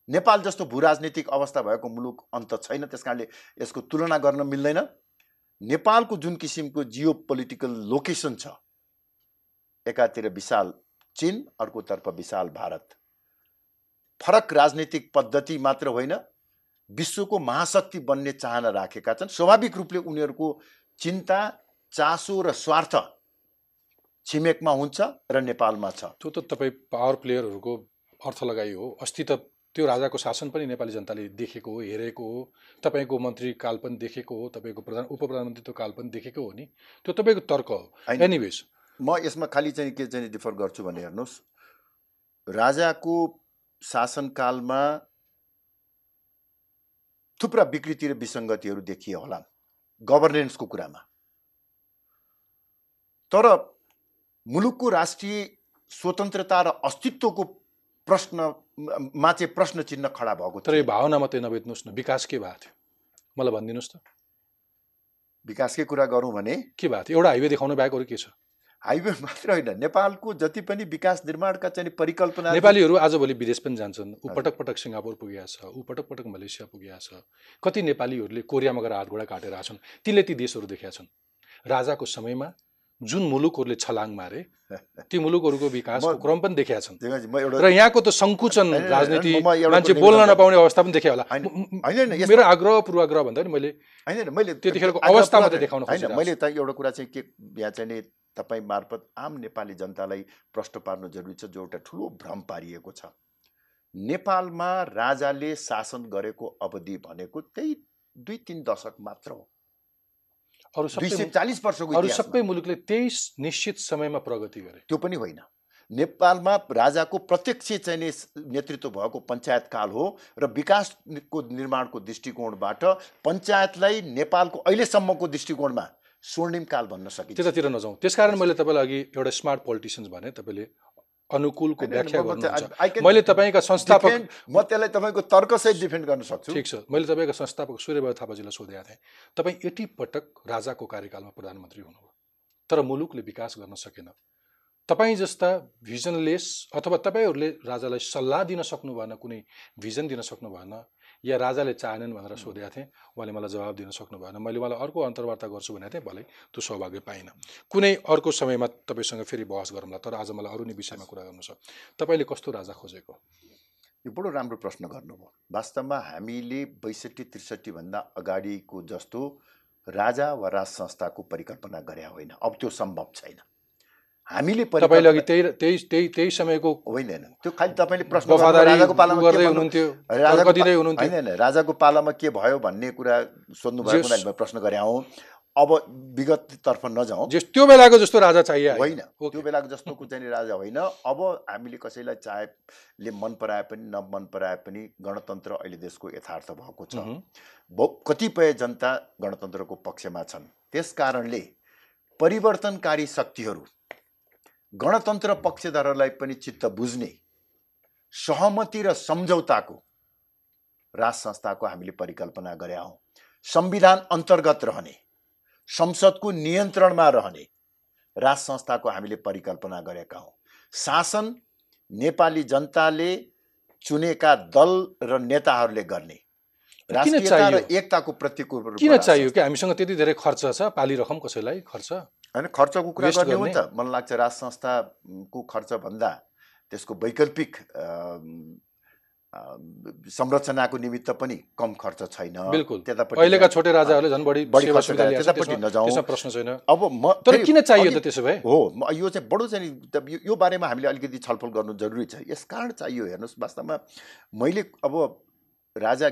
नेपाल जस्तो भू राजनीतिक अवस्था भएको मुलुक अन्त छैन त्यस कारणले यसको तुलना गर्न मिल्दैन। नेपालको जुन किसिमको जियो पोलिटिकल लोकेसन छ एकातिर विशाल चिन अर्कोतर्फ विशाल भारत। फरक राजनीतिक पद्धति मात्र होइन विश्वको महाशक्ति बन्ने चाहना राखेका छन्। स्वाभाविक रूपले उनीहरूको चिन्ता चासो र स्वार्थ छिमेकमा हुन्छ र नेपालमा छ। त्यो त तपाईँ पावर प्लेयरहरूको अर्थ लगाइ हो। अस्ति त त्यो राजाको शासन पनि नेपाली जनताले देखेको हो हेरेको हो। तपाईँको मन्त्री काल पनि देखेको हो तपाईँको प्रधान उप प्रधानमन्त्रीत्व काल पनि देखेको हो नि। त्यो तपाईँको तर्क हो। एनिवेज म यसमा खालि चाहिँ के चाहिँ डिफर गर्छु भने हेर्नुहोस्। राजाको शासनकालमा थुप्रा विकृति र विसङ्गतिहरू देखिए होला गभर्नेन्सको कुरामा। तर मुलुकको राष्ट्रिय स्वतन्त्रता र अस्तित्वको प्रश्न मा चाहिँ प्रश्न चिन्ह खडा भएको तर यो भावना मात्रै नबेच्नुहोस् न विकास के भएको थियो? मलाई भनिदिनुहोस् त। विकासकै कुरा गरौँ भने के भएको थियो? एउटा हाइवे देखाउनु बाहेक अरू के छ? हाइवे मात्र होइन नेपालको जति पनि विकास निर्माणका चाहिँ परिकल्पना नेपालीहरू आजभोलि विदेश पनि जान्छन्। ऊ पटक पटक सिङ्गापुर पुगेका छ ऊ पटक पटक मलेसिया पुगेका छ। कति नेपालीहरूले कोरियामा गएर हातगोडा काटेर आएका छन् तिनले ती देशहरू देखेका छन्। राजाको समयमा जुन मुलुकहरूले छलाङ मारे ती मुलुकहरूको विकासको क्रम पनि देखेका छन्। र यहाँको त सङ्कुचन राजनीति मान्छे बोल्न नपाउने अवस्था पनि देखे होला। मेरो आग्रह पूर्वाग्रह भन्दा पनि मैले होइन मैले त्यतिखेरको अवस्था मात्रै। देखाउन होइन मैले त एउटा कुरा चाहिँ के यहाँ चाहिँ नि तपाईँ मार्फत आम नेपाली जनतालाई प्रश्न पार्नु जरुरी छ जो एउटा ठुलो भ्रम पारिएको छ। नेपालमा राजाले शासन गरेको अवधि भनेको त्यही दुई तिन दशक मात्र हो। अरू दुई सय चालिस वर्षको अरू। सबै मुलुकले तेइस निश्चित समयमा प्रगति गरे। त्यो पनि होइन। नेपालमा राजाको प्रत्यक्ष चाहिँ नि नेतृत्व भएको पञ्चायत काल हो र विकासको निर्माणको दृष्टिकोणबाट पञ्चायतलाई नेपालको अहिलेसम्मको दृष्टिकोणमा स्वर्णिम काल भन्न सकिन्छ। त्यतातिर नजाउँ। त्यसकारण मैले तपाईँलाई अघि एउटा स्मार्ट पोलिटिसियन्स भने तपाईँले अनुकूलको व्याख्या गर्नुहुन्छ। मैले तपाईँका संस्थापक म त्यसलाई तपाईँको तर्कसहित डिफेन्ड गर्न सक्छु। ठिक छ। मैले तपाईँको संस्थापक सूर्यबहादुर थापाजीलाई सोधेका थिएँ। तपाईँ यति पटक राजाको कार्यकालमा प्रधानमन्त्री हुनुभयो तर मुलुकले विकास गर्न सकेन। तपाईँ जस्ता भिजनलेस अथवा तपाईँहरूले राजालाई सल्लाह दिन सक्नु भएन कुनै भिजन दिन सक्नु भएन या राजाले चाहेनन् भनेर सोधेका थिएँ। उहाँले मलाई जवाब दिन सक्नु भएन मैले उहाँलाई अर्को अन्तर्वार्ता गर्छु भनेको थिएँ। भलै त्यो सौभाग्य पाइनँ। कुनै अर्को समयमा तपाईँसँग फेरि बहस गरौँला तर आज मलाई अरू नै विषयमा कुरा गर्नु छ। तपाईँले कस्तो राजा खोजेको? यो बडो राम्रो प्रश्न गर्नुभयो। वास्तवमा हामीले बैसठी त्रिसठीभन्दा अगाडिको जस्तो राजा वा राज संस्थाको परिकल्पना गरे होइन। अब त्यो सम्भव छैन। हामीले तपाईँले अघि त्यही त्यही त्यही त्यही समयको होइन होइन। त्यो खालि तपाईँले प्रश्न राजाको पालामा गर्दै हुनुहुन्थ्यो होइन राजाको पालामा के भयो भन्ने कुरा सोध्नु भएको हुनाले प्रश्न गरे हौँ। अब विगततर्फ नजाउँ। त्यो बेलाको जस्तो राजा चाहियो होइन। त्यो बेलाको जस्तोको चाहिँ राजा होइन। अब हामीले कसैलाई चाहेले मन पराए पनि नमन पराए पनि गणतन्त्र अहिले देशको यथार्थ भएको छ। कतिपय जनता गणतन्त्रको पक्षमा छन्। त्यस कारणले परिवर्तनकारी शक्तिहरू गणतन्त्र पक्षधरलाई पनि चित्त बुझ्ने सहमति र सम्झौताको राज संस्थाको हामीले परिकल्पना गरेका हौँ। संविधान अन्तर्गत रहने संसदको नियन्त्रणमा रहने राज संस्थाको हामीले परिकल्पना गरेका हौँ। शासन नेपाली जनताले चुनेका दल र नेताहरूले गर्ने राष्ट्रियता र? एकताको प्रतीकको रूपमा किन चाहियो कि? हामीसँग त्यति धेरै खर्च छ पाली रकम कसैलाई खर्च? होइन खर्चको कुरा गर्ने। हो नि? त मलाई लाग्छ राज संस्थाको खर्च भन्दा त्यसको वैकल्पिक संरचनाको निमित्त पनि कम खर्च छैन। अहिलेका छोटे राजाहरूले झन् बढी बढी खर्च त्यतापट्टि नजाउँ। प्रश्न छैन। अब म तर किन चाहियो त त्यसो भए? हो यो चाहिँ बडो चाहिँ यो- बारेमा हामीले अलिकति छलफल गर्नु जरुरी छ। यस कारण चाहियो हेर्नुहोस् वास्तवमा मैले अब राजा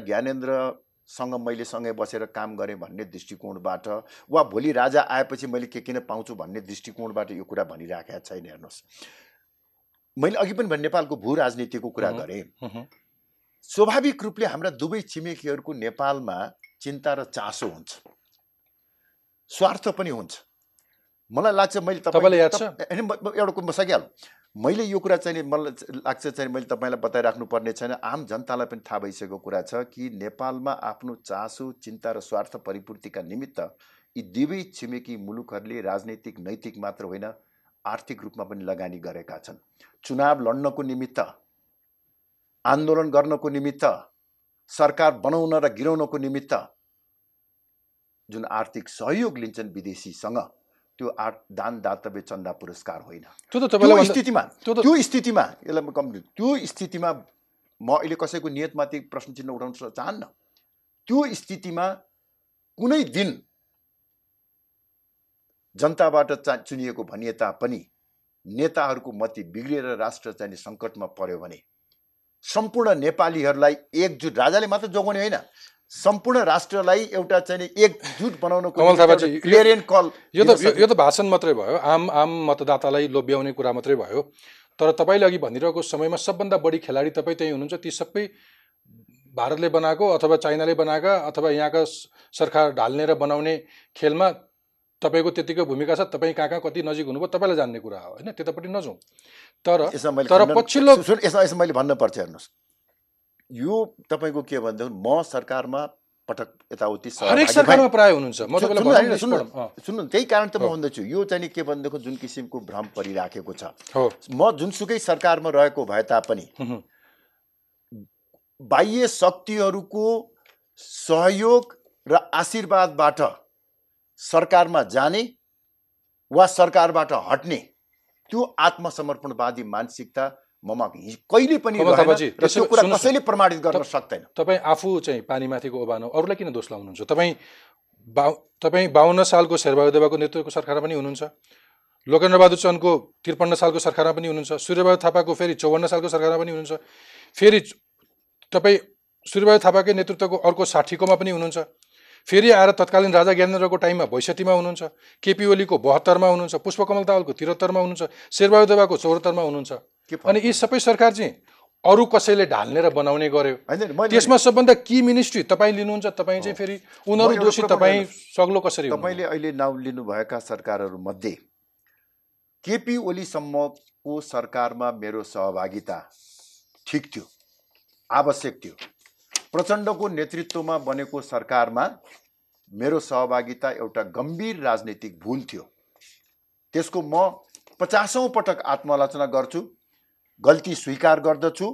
ज्ञानेन्द्रसँग मैले सँगै बसेर काम गरेँ भन्ने दृष्टिकोणबाट वा भोलि राजा आएपछि मैले के किन पाउँछु भन्ने दृष्टिकोणबाट यो कुरा भनिराखेका छैन हेर्नुहोस् मैले अघि पनि भने नेपालको भू राजनीतिको कुरा। गरेँ। स्वाभाविक रूपले हाम्रा दुवै छिमेकीहरूको नेपालमा चिन्ता र चासो हुन्छ स्वार्थ पनि हुन्छ मलाई लाग्छ मैले तपाईँ- तपाईँलाई याद छ? एउटा कुरा म सकिहालौँ मैले यो कुरा चाहिँ मलाई लाग्छ चाहिँ मैले तपाईँलाई बताइराख्नु पर्ने छैन। आम जनतालाई पनि थाहा भइसकेको कुरा छ कि नेपालमा आफ्नो चासो चिन्ता र स्वार्थ परिपूर्तिका निमित्त यी दुवै छिमेकी मुलुकहरूले राजनैतिक नैतिक मात्र होइन आर्थिक रूपमा पनि लगानी गरेका छन्। चुनाव लड्नको निमित्त आन्दोलन गर्नको निमित्त सरकार बनाउन र गिराउनको निमित्त जुन आर्थिक सहयोग लिन्छन् विदेशीसँग त्यो आर् दान दातव्य चन्दा पुरस्कार होइन। त्यो स्थितिमा त्यो स्थितिमा यसलाई म कम त्यो स्थितिमा म अहिले कसैको नियतमाथि प्रश्न चिन्ह उठाउन चाहन्न। त्यो स्थितिमा कुनै दिन जनताबाट चा चुनिएको भनिए तापनि नेताहरूको मती बिग्रिएर राष्ट्र चाहिँ सङ्कटमा पर्यो भने सम्पूर्ण नेपालीहरूलाई एकजुट राजाले मात्र जोगाउने होइन। सम्पूर्ण राष्ट्रलाई एउटा चाहिँ एकजुट बनाउनको यो- त यो- त भाषण मात्रै भयो आम आम मतदातालाई लोभ्याउने कुरा मात्रै भयो। तर तपाईँले अघि भनिरहेको समयमा सबभन्दा बढी खेलाडी तपाईँ त्यही हुनुहुन्छ ती सबै भारतले बनाएको अथवा चाइनाले बनाएका अथवा यहाँका सरकार ढाल्ने र बनाउने खेलमा तपाईँको त्यतिकै भूमिका छ तपाईँ कहाँ कहाँ कति नजिक हुनुभयो तपाईँलाई जान्ने कुरा हो होइन? त्यतापट्टि नजाउँ। तर तर पछिल्लो यसमा मैले भन्नुपर्छ हेर्नुहोस्। यो तपाईँको के भनेदेखि म सरकारमा पटक यताउति हरेक सरकारमा। प्राय हुनुहुन्छ। म सुन्नु- त्यही कारण त म। भन्दैछु यो चाहिँ के भनेदेखि जुन किसिमको भ्रम परिराखेको छ। हो। म जुनसुकै सरकारमा रहेको भए तापनि बाह्य शक्तिहरूको सहयोग र आशीर्वादबाट सरकारमा जाने वा सरकारबाट हट्ने त्यो आत्मसमर्पणवादी मानसिकता ममा कहिले पनि र त्यो कुरा। कसैले प्रमाणित गर्न सक्दैन। तपाईँ आफू चाहिँ पानीमाथिको ओबानो अरूलाई किन दोष लाउनुहुन्छ? तपाईँ बा तपाईँ बाहन्न सालको शेरबहादुर देवाको नेतृत्वको सरकारमा पनि हुनुहुन्छ। लोकेन्द्रबहादुर चन्दको त्रिपन्न सालको सरकारमा पनि हुनुहुन्छ। सूर्यबहादुर थापाको फेरि चौवन्न सालको सरकारमा पनि हुनुहुन्छ। फेरि तपाईँ सूर्यबहादुर थापाकै नेतृत्वको अर्को साठीकोमा पनि हुनुहुन्छ। फेरि आएर तत्कालीन राजा ज्ञानेन्द्रको टाइममा बैसठीमा हुनुहुन्छ। केपी ओलीको बहत्तरमा हुनुहुन्छ। पुष्पकमल दाहालको त्रिहत्तरमा हुनुहुन्छ। शेरबहादुर देवाको चौहत्तरमा हुनुहुन्छ। अनि यी सबै सरकार चाहिँ अरू कसैले ढाल्ने र बनाउने गर्यो। त्यसमा सबभन्दा की मिनिस्ट्री तपाईँ लिनुहुन्छ तपाईँ चाहिँ फेरि उनीहरू दोषी तपाईँ। सग्लो कसरी? तपाईँले अहिले नाउँ लिनुभएका सरकारहरूमध्ये केपी ओलीसम्मको सरकारमा मेरो सहभागिता ठिक थियो आवश्यक थियो। प्रचण्डको नेतृत्वमा बनेको सरकारमा मेरो सहभागिता एउटा गम्भीर राजनीतिक भुल थियो। त्यसको म पचासौँ पटक आत्मालोचना गर्छु। गल्ती स्वीकार गर्दछु।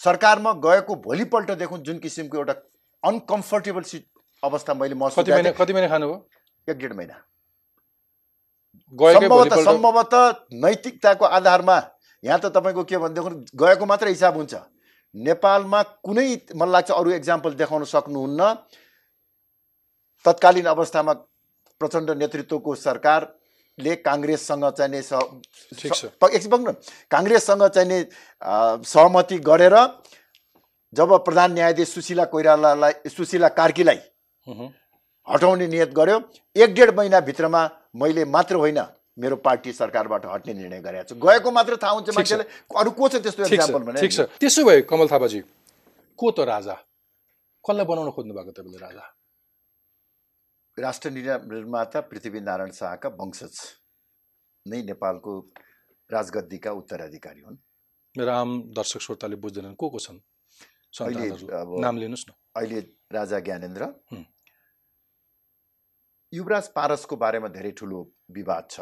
सरकारमा गएको भोलिपल्टदेखि जुन किसिमको एउटा अनकम्फर्टेबल सिट अवस्था मैले महसुस कति महिना गरेँ कति महिना खानुभयो? एक डेढ महिना। सम्भवतः सम्भवतः नैतिकताको आधारमा यहाँ त तपाईँको के भनेदेखि गएको मात्र हिसाब हुन्छ। नेपालमा कुनै मलाई लाग्छ अरू इक्जाम्पल देखाउन सक्नुहुन्न। तत्कालीन अवस्थामा प्रचण्ड नेतृत्वको सरकार ले काङ्ग्रेससँग चाहिँ नि स- एकछिन बग्नु काङ्ग्रेससँग चाहिँ नि अ, सहमति गरेर जब प्रधान न्यायाधीश सुशीला कोइरालालाई सुशीला कार्कीलाई। हटाउने नियत गर्यो एक डेढ महिनाभित्रमा मैले मात्र होइन मेरो पार्टी सरकारबाट हट्ने निर्णय गरेको छु। गएको मात्र थाहा हुन्छ। मान्छेले अरू को छ त्यस्तो एक्जाम्पल भने ठिक छ। त्यसो भए कमल थापाजी को त राजा? कसलाई बनाउन खोज्नु भएको तपाईँले राजा? राष्ट्र निर्मा- निर्माता पृथ्वीनारायण शाहका वंशज। नै नेपालको राजगद्दीका उत्तराधिकारी हुन्। मेरो आम दर्शक श्रोताले बुझ्दैनन् को को छन्? अहिले अब नाम लिनुहोस् न। अहिले राजा ज्ञानेन्द्र। युवराज पारसको बारेमा धेरै ठुलो विवाद छ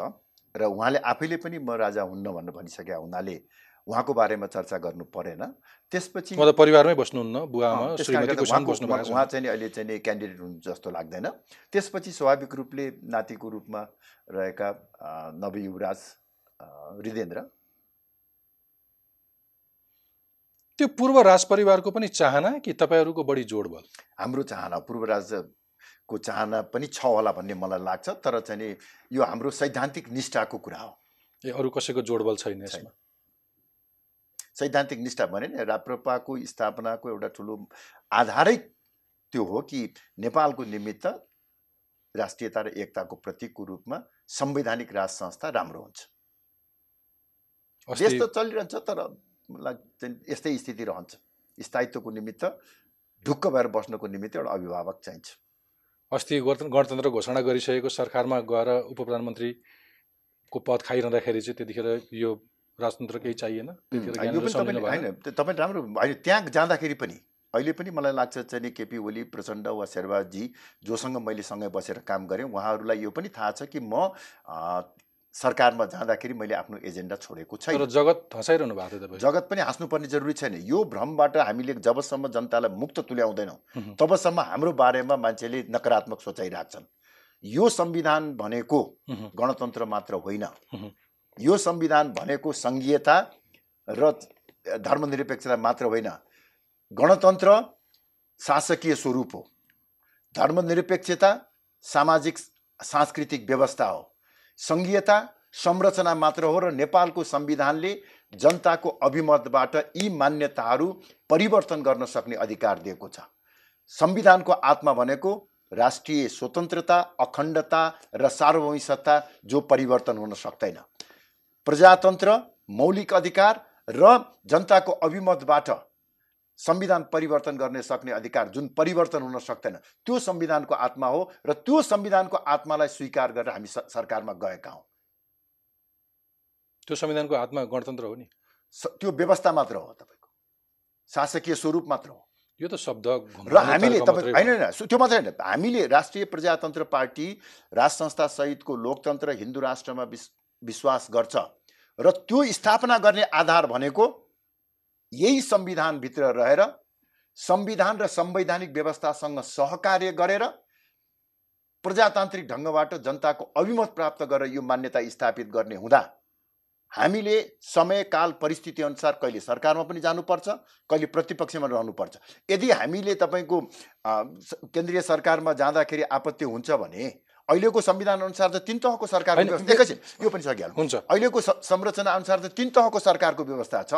र उहाँले आफैले पनि म राजा हुन्न भनेर भनिसकेका हुनाले उहाँको बारेमा चर्चा गर्नु परेन। त्यसपछि म त परिवारमै बस्नुहुन्न बुवा आमा अँ, त्यस कारणले श्रीमती गर्दा कुसान उहाँको- बस्नु उहाँ उहाँ चाहिँ अहिले चाहिँ क्यान्डिडेट हुनु जस्तो लाग्दैन। त्यसपछि स्वाभाविक रूपले नातिको रूपमा रहेका नवयुवराज हृदेन्द्र। त्यो पूर्व राज परिवारको पनि चाहना कि तपाईँहरूको बढी जोड बल हाम्रो चाहना पूर्वराजको चाहना पनि छ होला भन्ने मलाई लाग्छ तर चाहिँ यो हाम्रो सैद्धान्तिक निष्ठाको कुरा हो। ए अरू कसैको जोड बल छैन। यसमा? सैद्धान्तिक निष्ठा भने नि राप्रपाको स्थापनाको एउटा ठुलो आधारै त्यो हो कि नेपालको निमित्त राष्ट्रियता र एकताको प्रतीकको रूपमा संवैधानिक राज संस्था राम्रो हुन्छ। देश अस्ति त चलिरहन्छ तर यस्तै स्थिति रहन्छ। स्थायित्वको निमित्त ढुक्क भएर बस्नको निमित्त एउटा अभिभावक चाहिन्छ। अस्ति गण- गणतन्त्र घोषणा गरिसकेको सरकारमा गएर उप प्रधानमन्त्रीको पद खाइरहँदाखेरि चाहिँ त्यतिखेर यो राजतन्त्र केही चाहिएन? होइन तपाईँ राम्रो होइन त्यहाँ जाँदाखेरि पनि अहिले पनि मलाई लाग्छ चाहिँ केपी ओली प्रचण्ड वा शेरबाजी जोसँग मैले सँगै बसेर काम गरेँ उहाँहरूलाई यो पनि थाहा छ कि म सरकारमा जाँदाखेरि मैले आफ्नो एजेन्डा छोडेको तर छैन जगत हँसाइरहनु भएको थियो जगत पनि हाँस्नुपर्ने जरुरी छैन यो भ्रमबाट हामीले जबसम्म जनतालाई मुक्त तुल्याउँदैनौँ। तबसम्म हाम्रो बारेमा मान्छेले नकारात्मक सोचाइराख्छन् यो संविधान भनेको। गणतन्त्र मात्र होइन। यो संविधान भनेको सङ्घीयता र धर्मनिरपेक्षता मात्र होइन। गणतन्त्र शासकीय स्वरूप हो। धर्मनिरपेक्षता सामाजिक सांस्कृतिक व्यवस्था हो। सङ्घीयता संरचना मात्र हो र नेपालको संविधानले जनताको अभिमतबाट यी मान्यताहरू परिवर्तन गर्न सक्ने अधिकार दिएको छ। संविधानको आत्मा भनेको राष्ट्रिय स्वतन्त्रता अखण्डता र सार्वभौमिकता जो परिवर्तन हुन सक्दैन। प्रजातन्त्र मौलिक अधिकार र जनताको अभिमतबाट संविधान परिवर्तन गर्ने सक्ने अधिकार जुन परिवर्तन हुन सक्दैन त्यो संविधानको आत्मा हो र त्यो संविधानको आत्मालाई स्वीकार गरेर हामी सरकारमा गएका हौँ। त्यो संविधानको हातमा गणतन्त्र हो नि। त्यो व्यवस्था मात्र हो तपाईँको। शासकीय स्वरूप मात्र हो। यो त शब्द र हामीले तपाईँ होइन। होइन त्यो मात्रै होइन। हामीले राष्ट्रिय प्रजातन्त्र पार्टी राज संस्था सहितको लोकतन्त्र हिन्दू राष्ट्रमा विस विश्वास गर्छ। र त्यो स्थापना गर्ने आधार भनेको यही संविधानभित्र रहेर संविधान र संवैधानिक व्यवस्थासँग सहकार्य गरेर प्रजातान्त्रिक ढङ्गबाट जनताको अभिमत प्राप्त गरेर यो मान्यता स्थापित गर्ने हुँदा हामीले समय काल परिस्थिति अनुसार कहिले सरकारमा पनि जानुपर्छ कहिले प्रतिपक्षमा रहनुपर्छ। यदि हामीले तपाईँको केन्द्रीय सरकारमा जाँदाखेरि आपत्ति हुन्छ भने अहिलेको संविधान अनुसार त तिन तहको सरकारको होइन, व्यवस्था एकैछिन यो पनि सकिहाल्नु हुन्छ। अहिलेको संरचना अनुसार त तिन तहको सरकारको व्यवस्था छ।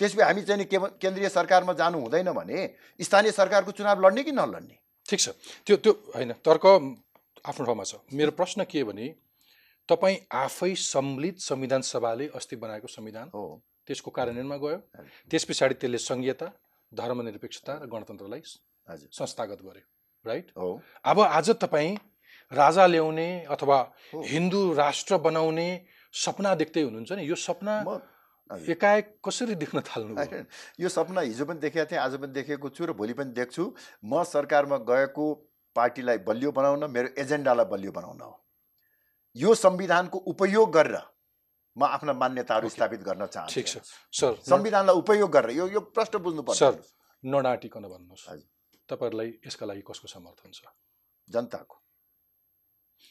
त्यसपछि हामी चाहिँ नि केन्द्रीय सरकारमा जानु हुँदैन भने स्थानीय सरकारको चुनाव लड्ने कि नलड्ने? ठिक छ। त्यो त्यो होइन तर्क आफ्नो ठाउँमा छ। मेरो प्रश्न के भने तपाईँ आफै सम्मिलित संविधान सभाले अस्ति बनाएको संविधान हो। त्यसको कार्यान्वयनमा गयो। त्यस पछाडि त्यसले सङ्घीयता धर्मनिरपेक्षता र गणतन्त्रलाई संस्थागत गर्यो राइट? हो। अब आज तपाईँ राजा ल्याउने अथवा। हिन्दू राष्ट्र बनाउने सपना देख्दै हुनुहुन्छ नि। यो सपना। एकाएक कसरी देख्न थाल्नु यो सपना हिजो पनि देखेको थिएँ आज पनि देखेको छु र भोलि पनि देख्छु। म सरकारमा गएको पार्टीलाई बलियो बनाउन मेरो एजेन्डालाई बलियो बनाउन हो। यो संविधानको उपयोग गरेर म आफ्ना मान्यताहरू. स्थापित गर्न चाहन्छु। ठिक छ। सर संविधानलाई उपयोग गरेर यो यो प्रश्न बुझ्नु सर पर्छ नडाँटिकन भन्नुहोस्। हजुर। तपाईँहरूलाई यसका लागि कसको समर्थन छ? जनताको।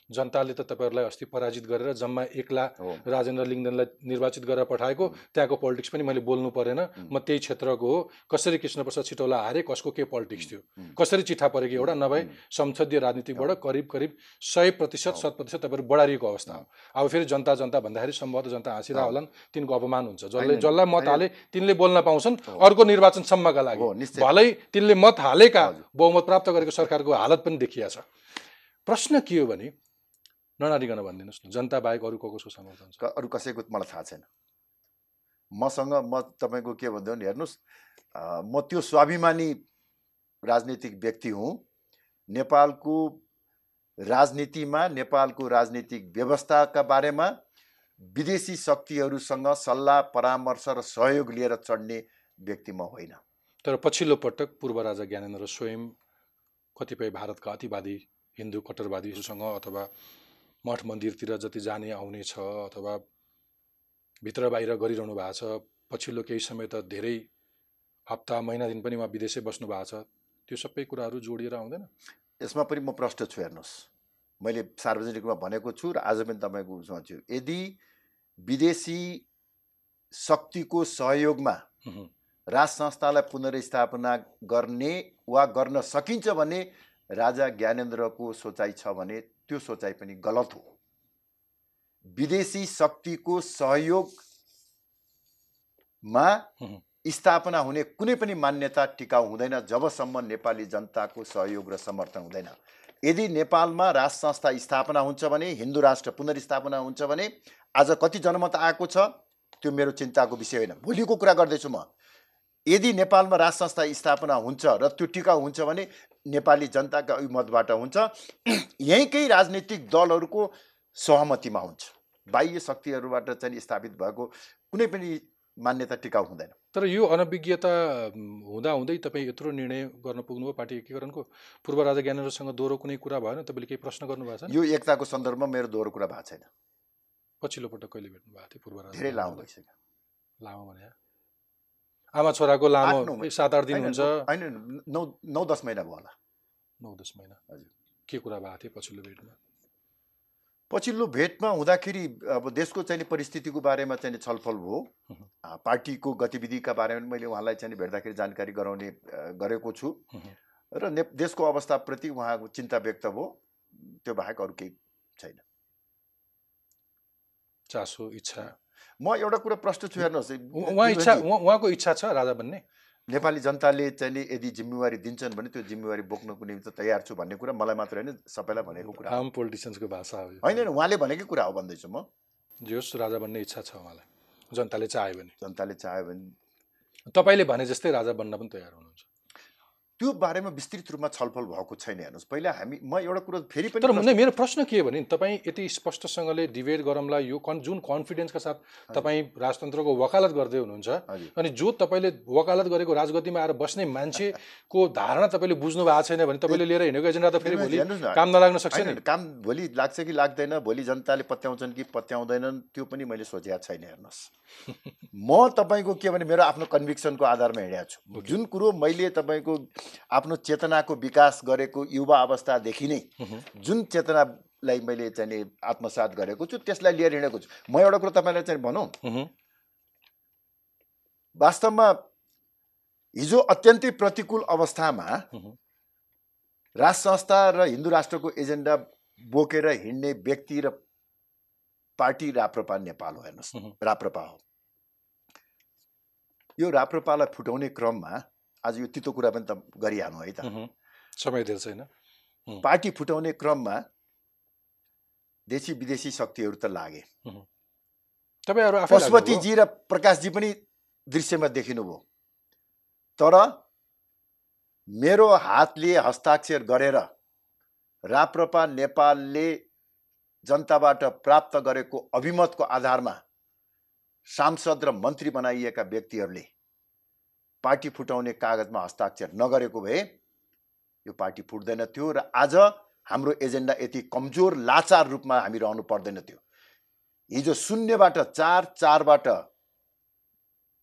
जनताले त तपाईँहरूलाई अस्ति पराजित गरेर जम्मा एक्ला राजेन्द्र लिङ्गदेनलाई निर्वाचित गरेर पठाएको। त्यहाँको पोलिटिक्स पनि मैले बोल्नु परेन। म त्यही क्षेत्रको हो। कसरी कृष्णप्रसाद छिटौला हारे कसको के पोलिटिक्स थियो. कसरी चिठा पऱ्यो कि एउटा नभए संसदीय राजनीतिबाट करिब करिब सय प्रतिशत शत प्रतिशत तपाईँहरू बढारिएको अवस्था हो। अब फेरि जनता जनता भन्दाखेरि सम्भवतः जनता हाँसिरह होलान्। तिनको अपमान हुन्छ। जसले जसलाई मत। हाले तिनले बोल्न पाउँछन्। अर्को निर्वाचनसम्मका लागि। भलै तिनले मत हालेका। बहुमत प्राप्त गरेको सरकारको हालत पनि देखिया छ। प्रश्न के हो भने ननारिकन भनिदिनुहोस् न। जनता बाहेक अरू को कसको समर्थन छ? अरू कसैको मलाई थाहा छैन। मसँग म तपाईँको के भन्दै भने हेर्नुहोस् म त्यो स्वाभिमानी राजनीतिक व्यक्ति हुँ। नेपालको राजनीतिमा नेपालको राजनीतिक व्यवस्थाका बारेमा विदेशी शक्तिहरूसँग सल्लाह परामर्श र सहयोग लिएर चढ्ने व्यक्ति म होइन। तर पछिल्लो पटक पूर्व राजा ज्ञानेन्द्र स्वयं कतिपय भारतका अतिवादी हिन्दू कट्टरवादीहरूसँग अथवा मठ मन्दिरतिर जति जाने आउने छ अथवा भित्र बाहिर गरिरहनु भएको छ पछिल्लो केही समय त धेरै हप्ता महिना दिन पनि उहाँ विदेशै बस्नु भएको छ त्यो सबै कुराहरू जोडिएर आउँदैन? यसमा पनि म प्रष्ट छु हेर्नुहोस्। मैले सार्वजनिक रूपमा भनेको छु र आज पनि तपाईँको उसमा छु। यदि विदेशी शक्तिको सहयोगमा राज संस्थालाई पुनर्स्थापना गर्ने वा गर्न सकिन्छ भने राजा ज्ञानेन्द्रको सोचाइ छ भने त्यो सोचाइ पनि गलत हो। विदेशी शक्तिको सहयोगमा स्थापना हुने कुनै पनि मान्यता टिकाउ हुँदैन जबसम्म नेपाली जनताको सहयोग र समर्थन हुँदैन। यदि नेपालमा राज संस्था स्थापना हुन्छ भने हिन्दू राष्ट्र पुनर्स्थापना हुन्छ भने आज कति जनमत आएको छ त्यो मेरो चिन्ताको विषय होइन। भोलिको कुरा गर्दैछु म। यदि नेपालमा राज संस्था स्थापना हुन्छ र त्यो टिकाउ हुन्छ भने नेपाली जनताका मतबाट हुन्छ। यहीँकै राजनीतिक दलहरूको सहमतिमा हुन्छ। बाह्य शक्तिहरूबाट चाहिँ स्थापित भएको कुनै पनि मान्यता टिकाउ हुँदैन। तर यो अनभिज्ञता हुँदाहुँदै तपाईँ यत्रो निर्णय गर्न पुग्नुभयो। पार्टी एकीकरणको पूर्व राजा ज्ञानेन्द्रसँग दोहोरो कुनै कुरा भएन। तपाईँले केही प्रश्न गर्नुभएको छ? यो एकताको सन्दर्भमा मेरो दोहोरो कुरा भएको छैन। पछिल्लो पटक कहिले भेट्नु भएको थियो पूर्व राजा धेरै लामो? भइसक्यो। लामो भने आमा छोराको लामो। सात आठ दिन हुन्छ। होइन नौ नौ दस महिना भयो होला। नौ दस महिना। हजुर। के कुरा भएको थियो पछिल्लो भेटमा? पछिल्लो भेटमा हुँदाखेरि अब देशको चाहिँ परिस्थितिको बारेमा चाहिँ छलफल भयो। पार्टीको गतिविधिका बारेमा मैले उहाँलाई चाहिँ भेट्दाखेरि जानकारी गराउने गरेको छु. र ने देशको अवस्थाप्रति उहाँको चिन्ता व्यक्त भयो। त्यो बाहेक अरू केही छैन। चासो इच्छा। म एउटा कुरा प्रश्न छु हेर्नुहोस् उहाँ इच्छा उहाँको इच्छा छ राजा बन्ने? नेपाली जनताले चाहिँ यदि जिम्मेवारी दिन्छन् भने त्यो जिम्मेवारी बोक्नको निम्ति तयार छु भन्ने कुरा मलाई मात्र होइन सबैलाई भनेको कुरा। आम पोलिटिसियन्सको भाषा हो। होइन होइन, उहाँले भनेकै कुरा हो भन्दैछु म। जे होस् राजा बन्ने इच्छा छ उहाँलाई। जनताले चाह्यो भने जनताले चाह्यो भने तपाईँले भने जस्तै राजा बन्न पनि तयार हुनुहुन्छ। त्यो बारेमा विस्तृत रूपमा छलफल भएको छैन हेर्नुहोस्। पहिला हामी म एउटा कुरो फेरि पनि तर मेरो प्रश्न के हो भने तपाईँ यति स्पष्टसँगले डिबेट गरौँला यो कन् जुन कन्फिडेन्सका साथ तपाईँ राजतन्त्रको वकालत गर्दै हुनुहुन्छ अनि जो तपाईँले वकालत गरेको राजगद्दीमा आएर बस्ने मान्छेको धारणा तपाईँले बुझ्नु भएको छैन भने तपाईँले लिएर हिँडेको एजेन्डा त फेरि भोलि काम नलाग्न सक्छ नि। काम भोलि लाग्छ कि लाग्दैन भोलि जनताले पत्याउँछन् कि पत्याउँदैनन् त्यो पनि मैले सोचेको छैन हेर्नुहोस्। म तपाईँको के भने मेरो आफ्नो कन्भिक्सनको आधारमा हिँडेको छु। जुन कुरो मैले तपाईँको आफ्नो चेतनाको विकास गरेको युवा अवस्थादेखि नै। जुन चेतनालाई मैले चाहिँ आत्मसात गरेको छु त्यसलाई लिएर हिँडेको छु म एउटा कुरो तपाईँलाई चाहिँ भनौँ। वास्तवमा हिजो अत्यन्तै प्रतिकूल अवस्थामा। राज संस्था र हिन्दू राष्ट्रको एजेन्डा बोकेर हिँड्ने व्यक्ति र पार्टी राप्रपा नेपाल हो हेर्नुहोस्। राप्रपा हो यो राप्रपालाई फुटाउने क्रममा आज यो तितो कुरा पनि त गरिहाल्नु है त। समय धेरै छैन। पार्टी फुटाउने क्रममा देशी विदेशी शक्तिहरू त लागे। तपाईँहरू? पशुपतिजी र प्रकाशजी पनि दृश्यमा देखिनुभयो। तर मेरो हातले हस्ताक्षर गरेर राप्रपा नेपालले जनताबाट प्राप्त गरेको अभिमतको आधारमा सांसद र मन्त्री बनाइएका व्यक्तिहरूले पार्टी फुटाउने कागजमा हस्ताक्षर नगरेको भए यो पार्टी फुट्दैन थियो र आज हाम्रो एजेन्डा यति कमजोर लाचार रूपमा हामी रहनु पर्दैन थियो। हिजो शून्यबाट चार चारबाट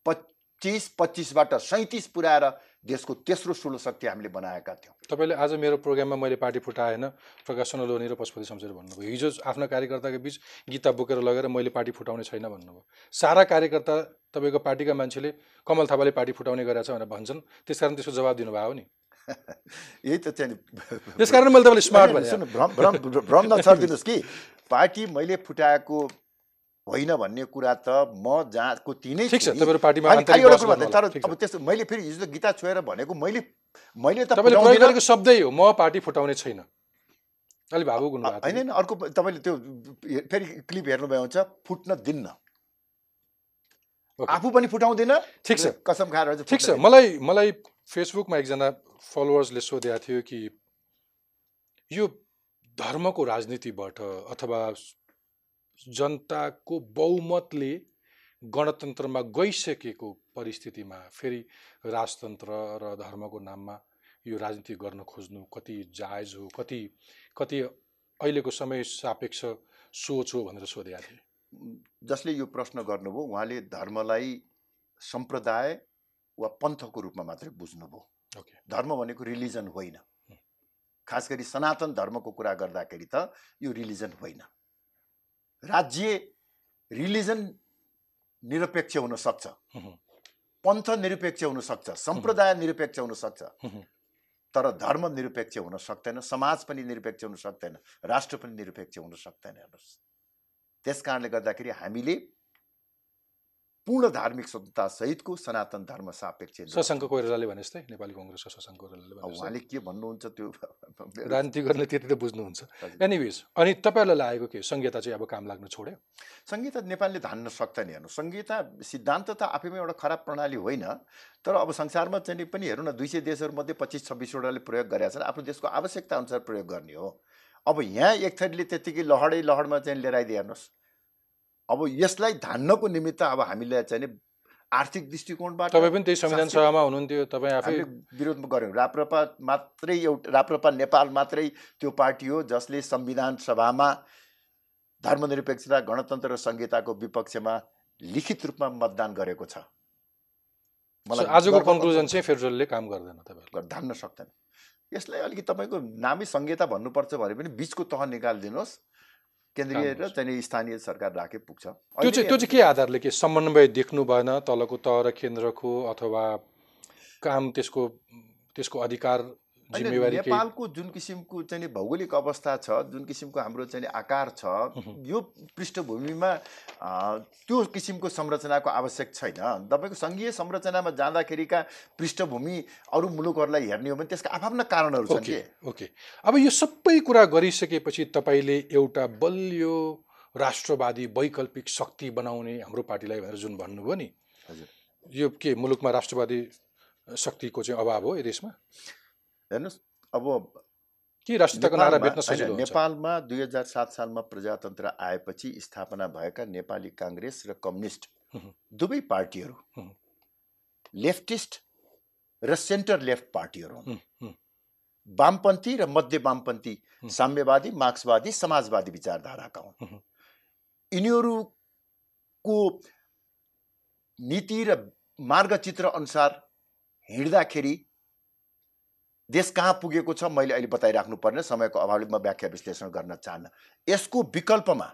पच्चिस पच्चिसबाट सैँतिस पुऱ्याएर देशको तेस्रो ठुलो शक्ति हामीले बनाएका थियौँ। तपाईँले आज मेरो प्रोग्राममा मैले पार्टी फुटाएन प्रकाश सोनलोनी र पशुपति शमशेर भन्नुभयो। हिजो आफ्ना कार्यकर्ताको बिच गीता बोकेर लगेर मैले पार्टी फुटाउने छैन भन्नुभयो। सारा कार्यकर्ता तपाईँको पार्टीका मान्छेले कमल थापाले पार्टी फुटाउने गरेछ भनेर भन्छन्। त्यसकारण त्यसको जवाब दिनुभयो हो नि। यही त चाहिँ त्यसकारण मैले तपाईँले स्मार्ट भने। सुन्नु भ्रम भ्रम भ्रम नछरिदिनुहोस् कि। पार्टी मैले फुटाएको होइन भन्ने कुरा त म जहाँको तिनै। तर। अब त्यस्तो मैले फेरि हिजो गीता छोएर भनेको मैले मैले त शब्दै हो म पार्टी फुटाउने छैन अलिक भावुक हुनु होइन होइन अर्को तपाईँले त्यो फेरि क्लिप हेर्नुभयो हुन्छ फुट्न दिन्न। आफू पनि फुटाउँदिन ठिक छ कसम खाएर ठिक छ। मलाई मलाई फेसबुकमा एकजना फलोवर्सले सोधेको थियो कि यो धर्मको राजनीतिबाट अथवा जनताको बहुमतले गणतन्त्रमा गइसकेको परिस्थितिमा फेरि राजतन्त्र र धर्मको नाममा यो राजनीति गर्न खोज्नु कति जायज हो कति कति अहिलेको समय सापेक्ष सोच हो भनेर सोधेका थिए जसले यो प्रश्न गर्नुभयो उहाँले धर्मलाई सम्प्रदाय वा पन्थको रूपमा मात्रै बुझ्नुभयो। ओके। धर्म भनेको रिलिजन होइन। खास गरी सनातन धर्मको कुरा गर्दाखेरि त यो रिलिजन होइन। राज्य रिलिजन निरपेक्ष हुन सक्छ। हुँ, पन्थ निरपेक्ष हुन सक्छ सम्प्रदाय निरपेक्ष हुन सक्छ। हुँ, तर धर्म निरपेक्ष हुन सक्दैन समाज पनि निरपेक्ष हुन सक्दैन राष्ट्र पनि निरपेक्ष हुन सक्दैन हेर्नुहोस्। त्यस कारणले गर्दाखेरि हामीले पूर्ण धार्मिक स्वतन्त्रता सहितको सनातन धर्म सापेक्ष शशाङ्क कोइरालाले भने जस्तै नेपाली कङ्ग्रेसको शशाङ्क कोइरालाले उहाँले के भन्नुहुन्छ त्यो राजनीति गर्ने त्यति त बुझ्नुहुन्छ। एनिवेज अनि तपाईँहरूलाई लागेको के संहिता चाहिँ अब काम लाग्नु छोड्यो? संहिता नेपालले धान्न सक्दैन हेर्नु। संहिता सिद्धान्त त आफैमा एउटा खराब प्रणाली होइन तर अब संसारमा चाहिँ पनि हेरौँ न दुई सय देशहरूमध्ये पच्चिस छब्बिसवटाले प्रयोग गरेका छन्। आफ्नो देशको आवश्यकता अनुसार प्रयोग गर्ने हो। अब यहाँ एक थरीले त्यत्तिकै लहडै लहडमा चाहिँ लिएर आइदिए हेर्नुहोस्। अब यसलाई धान्नको निमित्त अब हामीले चाहिँ नि आर्थिक दृष्टिकोणबाट तपाईँ पनि त्यही संविधान सभामा हुनुहुन्थ्यो। तपाईँ आफै विरोध गऱ्यौँ राप्रपा मात्रै एउटा राप्रपा नेपाल मात्रै त्यो पार्टी हो जसले संविधान सभामा धर्मनिरपेक्षता गणतन्त्र र संहिताको विपक्षमा लिखित रूपमा मतदान गरेको छ। So, आजको कन्क्लुजन चाहिँ फेडरलले काम गर्दैन तपाईँहरूको। गर- धान्न सक्दैन। यसलाई अलिकति तपाईँको नामै संहिता भन्नुपर्छ भने पनि बिचको तह निकालिदिनुहोस्। केन्द्रीय र। चाहिँ स्थानीय सरकार राखे पुग्छ त्यो चाहिँ त्यो चाहिँ के आधारले के समन्वय देख्नु भएन तलको तह र केन्द्रको अथवा काम त्यसको त्यसको अधिकार नेपालको जुन किसिमको चाहिँ भौगोलिक अवस्था छ जुन किसिमको हाम्रो चाहिँ आकार छ यो पृष्ठभूमिमा त्यो किसिमको संरचनाको आवश्यक छैन। तपाईँको सङ्घीय संरचनामा जाँदाखेरिका पृष्ठभूमि अरू मुलुकहरूलाई हेर्ने हो भने त्यसका आफ्ना कारणहरू छन् ओके कि? ओके। अब यो सबै कुरा गरिसकेपछि तपाईँले एउटा बलियो राष्ट्रवादी वैकल्पिक शक्ति बनाउने हाम्रो पार्टीलाई भनेर जुन भन्नुभयो नि हजुर। यो के मुलुकमा राष्ट्रवादी शक्तिको चाहिँ अभाव हो यो देशमा? हेर्नुहोस् अब के राष्ट्रियताको नारा भेट्न सजिलो हुन्छ नेपालमा दुई हजार सात सालमा प्रजातन्त्र आएपछि स्थापना भएका नेपाली काङ्ग्रेस र कम्युनिस्ट। दुवै पार्टीहरू। लेफ्टिस्ट र सेन्टर लेफ्ट पार्टीहरू हुन् वामपन्थी र मध्य वामपन्थी। साम्यवादी मार्क्सवादी समाजवादी विचारधाराका हुन्। यिनीहरूको नीति र मार्गचित्र अनुसार हिँड्दाखेरि देश कहाँ पुगेको छ मैले अहिले बताइराख्नु पर्ने समयको अभावले म व्याख्या विश्लेषण गर्न चाहन्न। यसको विकल्पमा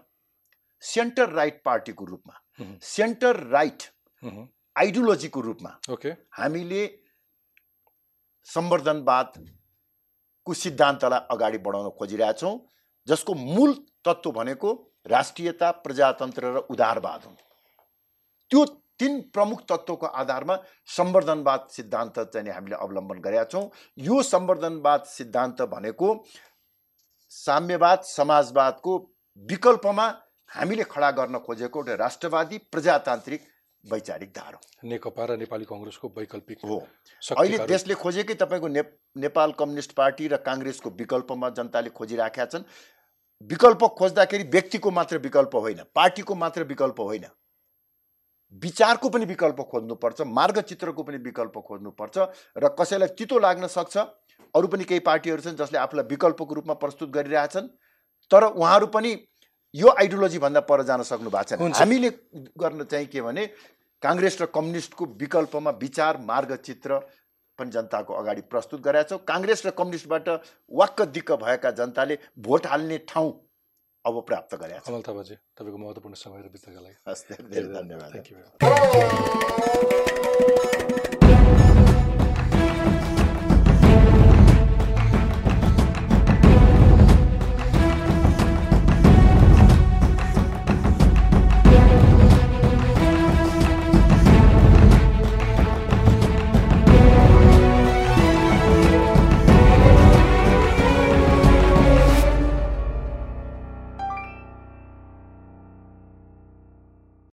सेन्टर राइट पार्टीको रूपमा सेन्टर राइट आइडियोलोजीको रूपमा ओके। हामीले संवर्धनवादको सिद्धान्तलाई अगाडि बढाउन खोजिरहेछौँ जसको मूल तत्त्व भनेको राष्ट्रियता प्रजातन्त्र र उदारवाद हुन्। त्यो तिन प्रमुख तत्त्वको आधारमा संवर्धनवाद सिद्धान्त चाहिँ हामीले अवलम्बन गरेका छौँ। यो संवर्धनवाद सिद्धान्त भनेको साम्यवाद समाजवादको विकल्पमा हामीले खडा गर्न खोजेको एउटा राष्ट्रवादी प्रजातान्त्रिक वैचारिक धार हो। नेकपा र नेपाली कङ्ग्रेसको वैकल्पिक हो। अहिले। देशले खोजेकै तपाईँको ने नेपाल कम्युनिस्ट पार्टी र काङ्ग्रेसको विकल्पमा जनताले खोजिराखेका छन्। विकल्प खोज्दाखेरि व्यक्तिको मात्र विकल्प होइन पार्टीको मात्र विकल्प होइन। विचारको पनि विकल्प खोज्नुपर्छ मार्गचित्रको पनि विकल्प खोज्नुपर्छ र कसैलाई तितो लाग्न सक्छ अरू पनि केही पार्टीहरू छन् जसले आफूलाई विकल्पको रूपमा प्रस्तुत गरिरहेछन् तर उहाँहरू पनि यो आइडियोलोजीभन्दा पर जान सक्नु भएको छैन। हामीले गर्न चाहिँ के भने काङ्ग्रेस र कम्युनिस्टको विकल्पमा विचार मार्गचित्र पनि जनताको अगाडि प्रस्तुत गरेका छौँ काङ्ग्रेस र कम्युनिस्टबाट वाक्क दिक्क भएका जनताले भोट हाल्ने ठाउँ अब प्राप्त गरेका छौँ। अमल थापाजी तपाईँको महत्त्वपूर्ण समय र बिताका लागि। हस् धेरै धेरै धन्यवाद। Thank you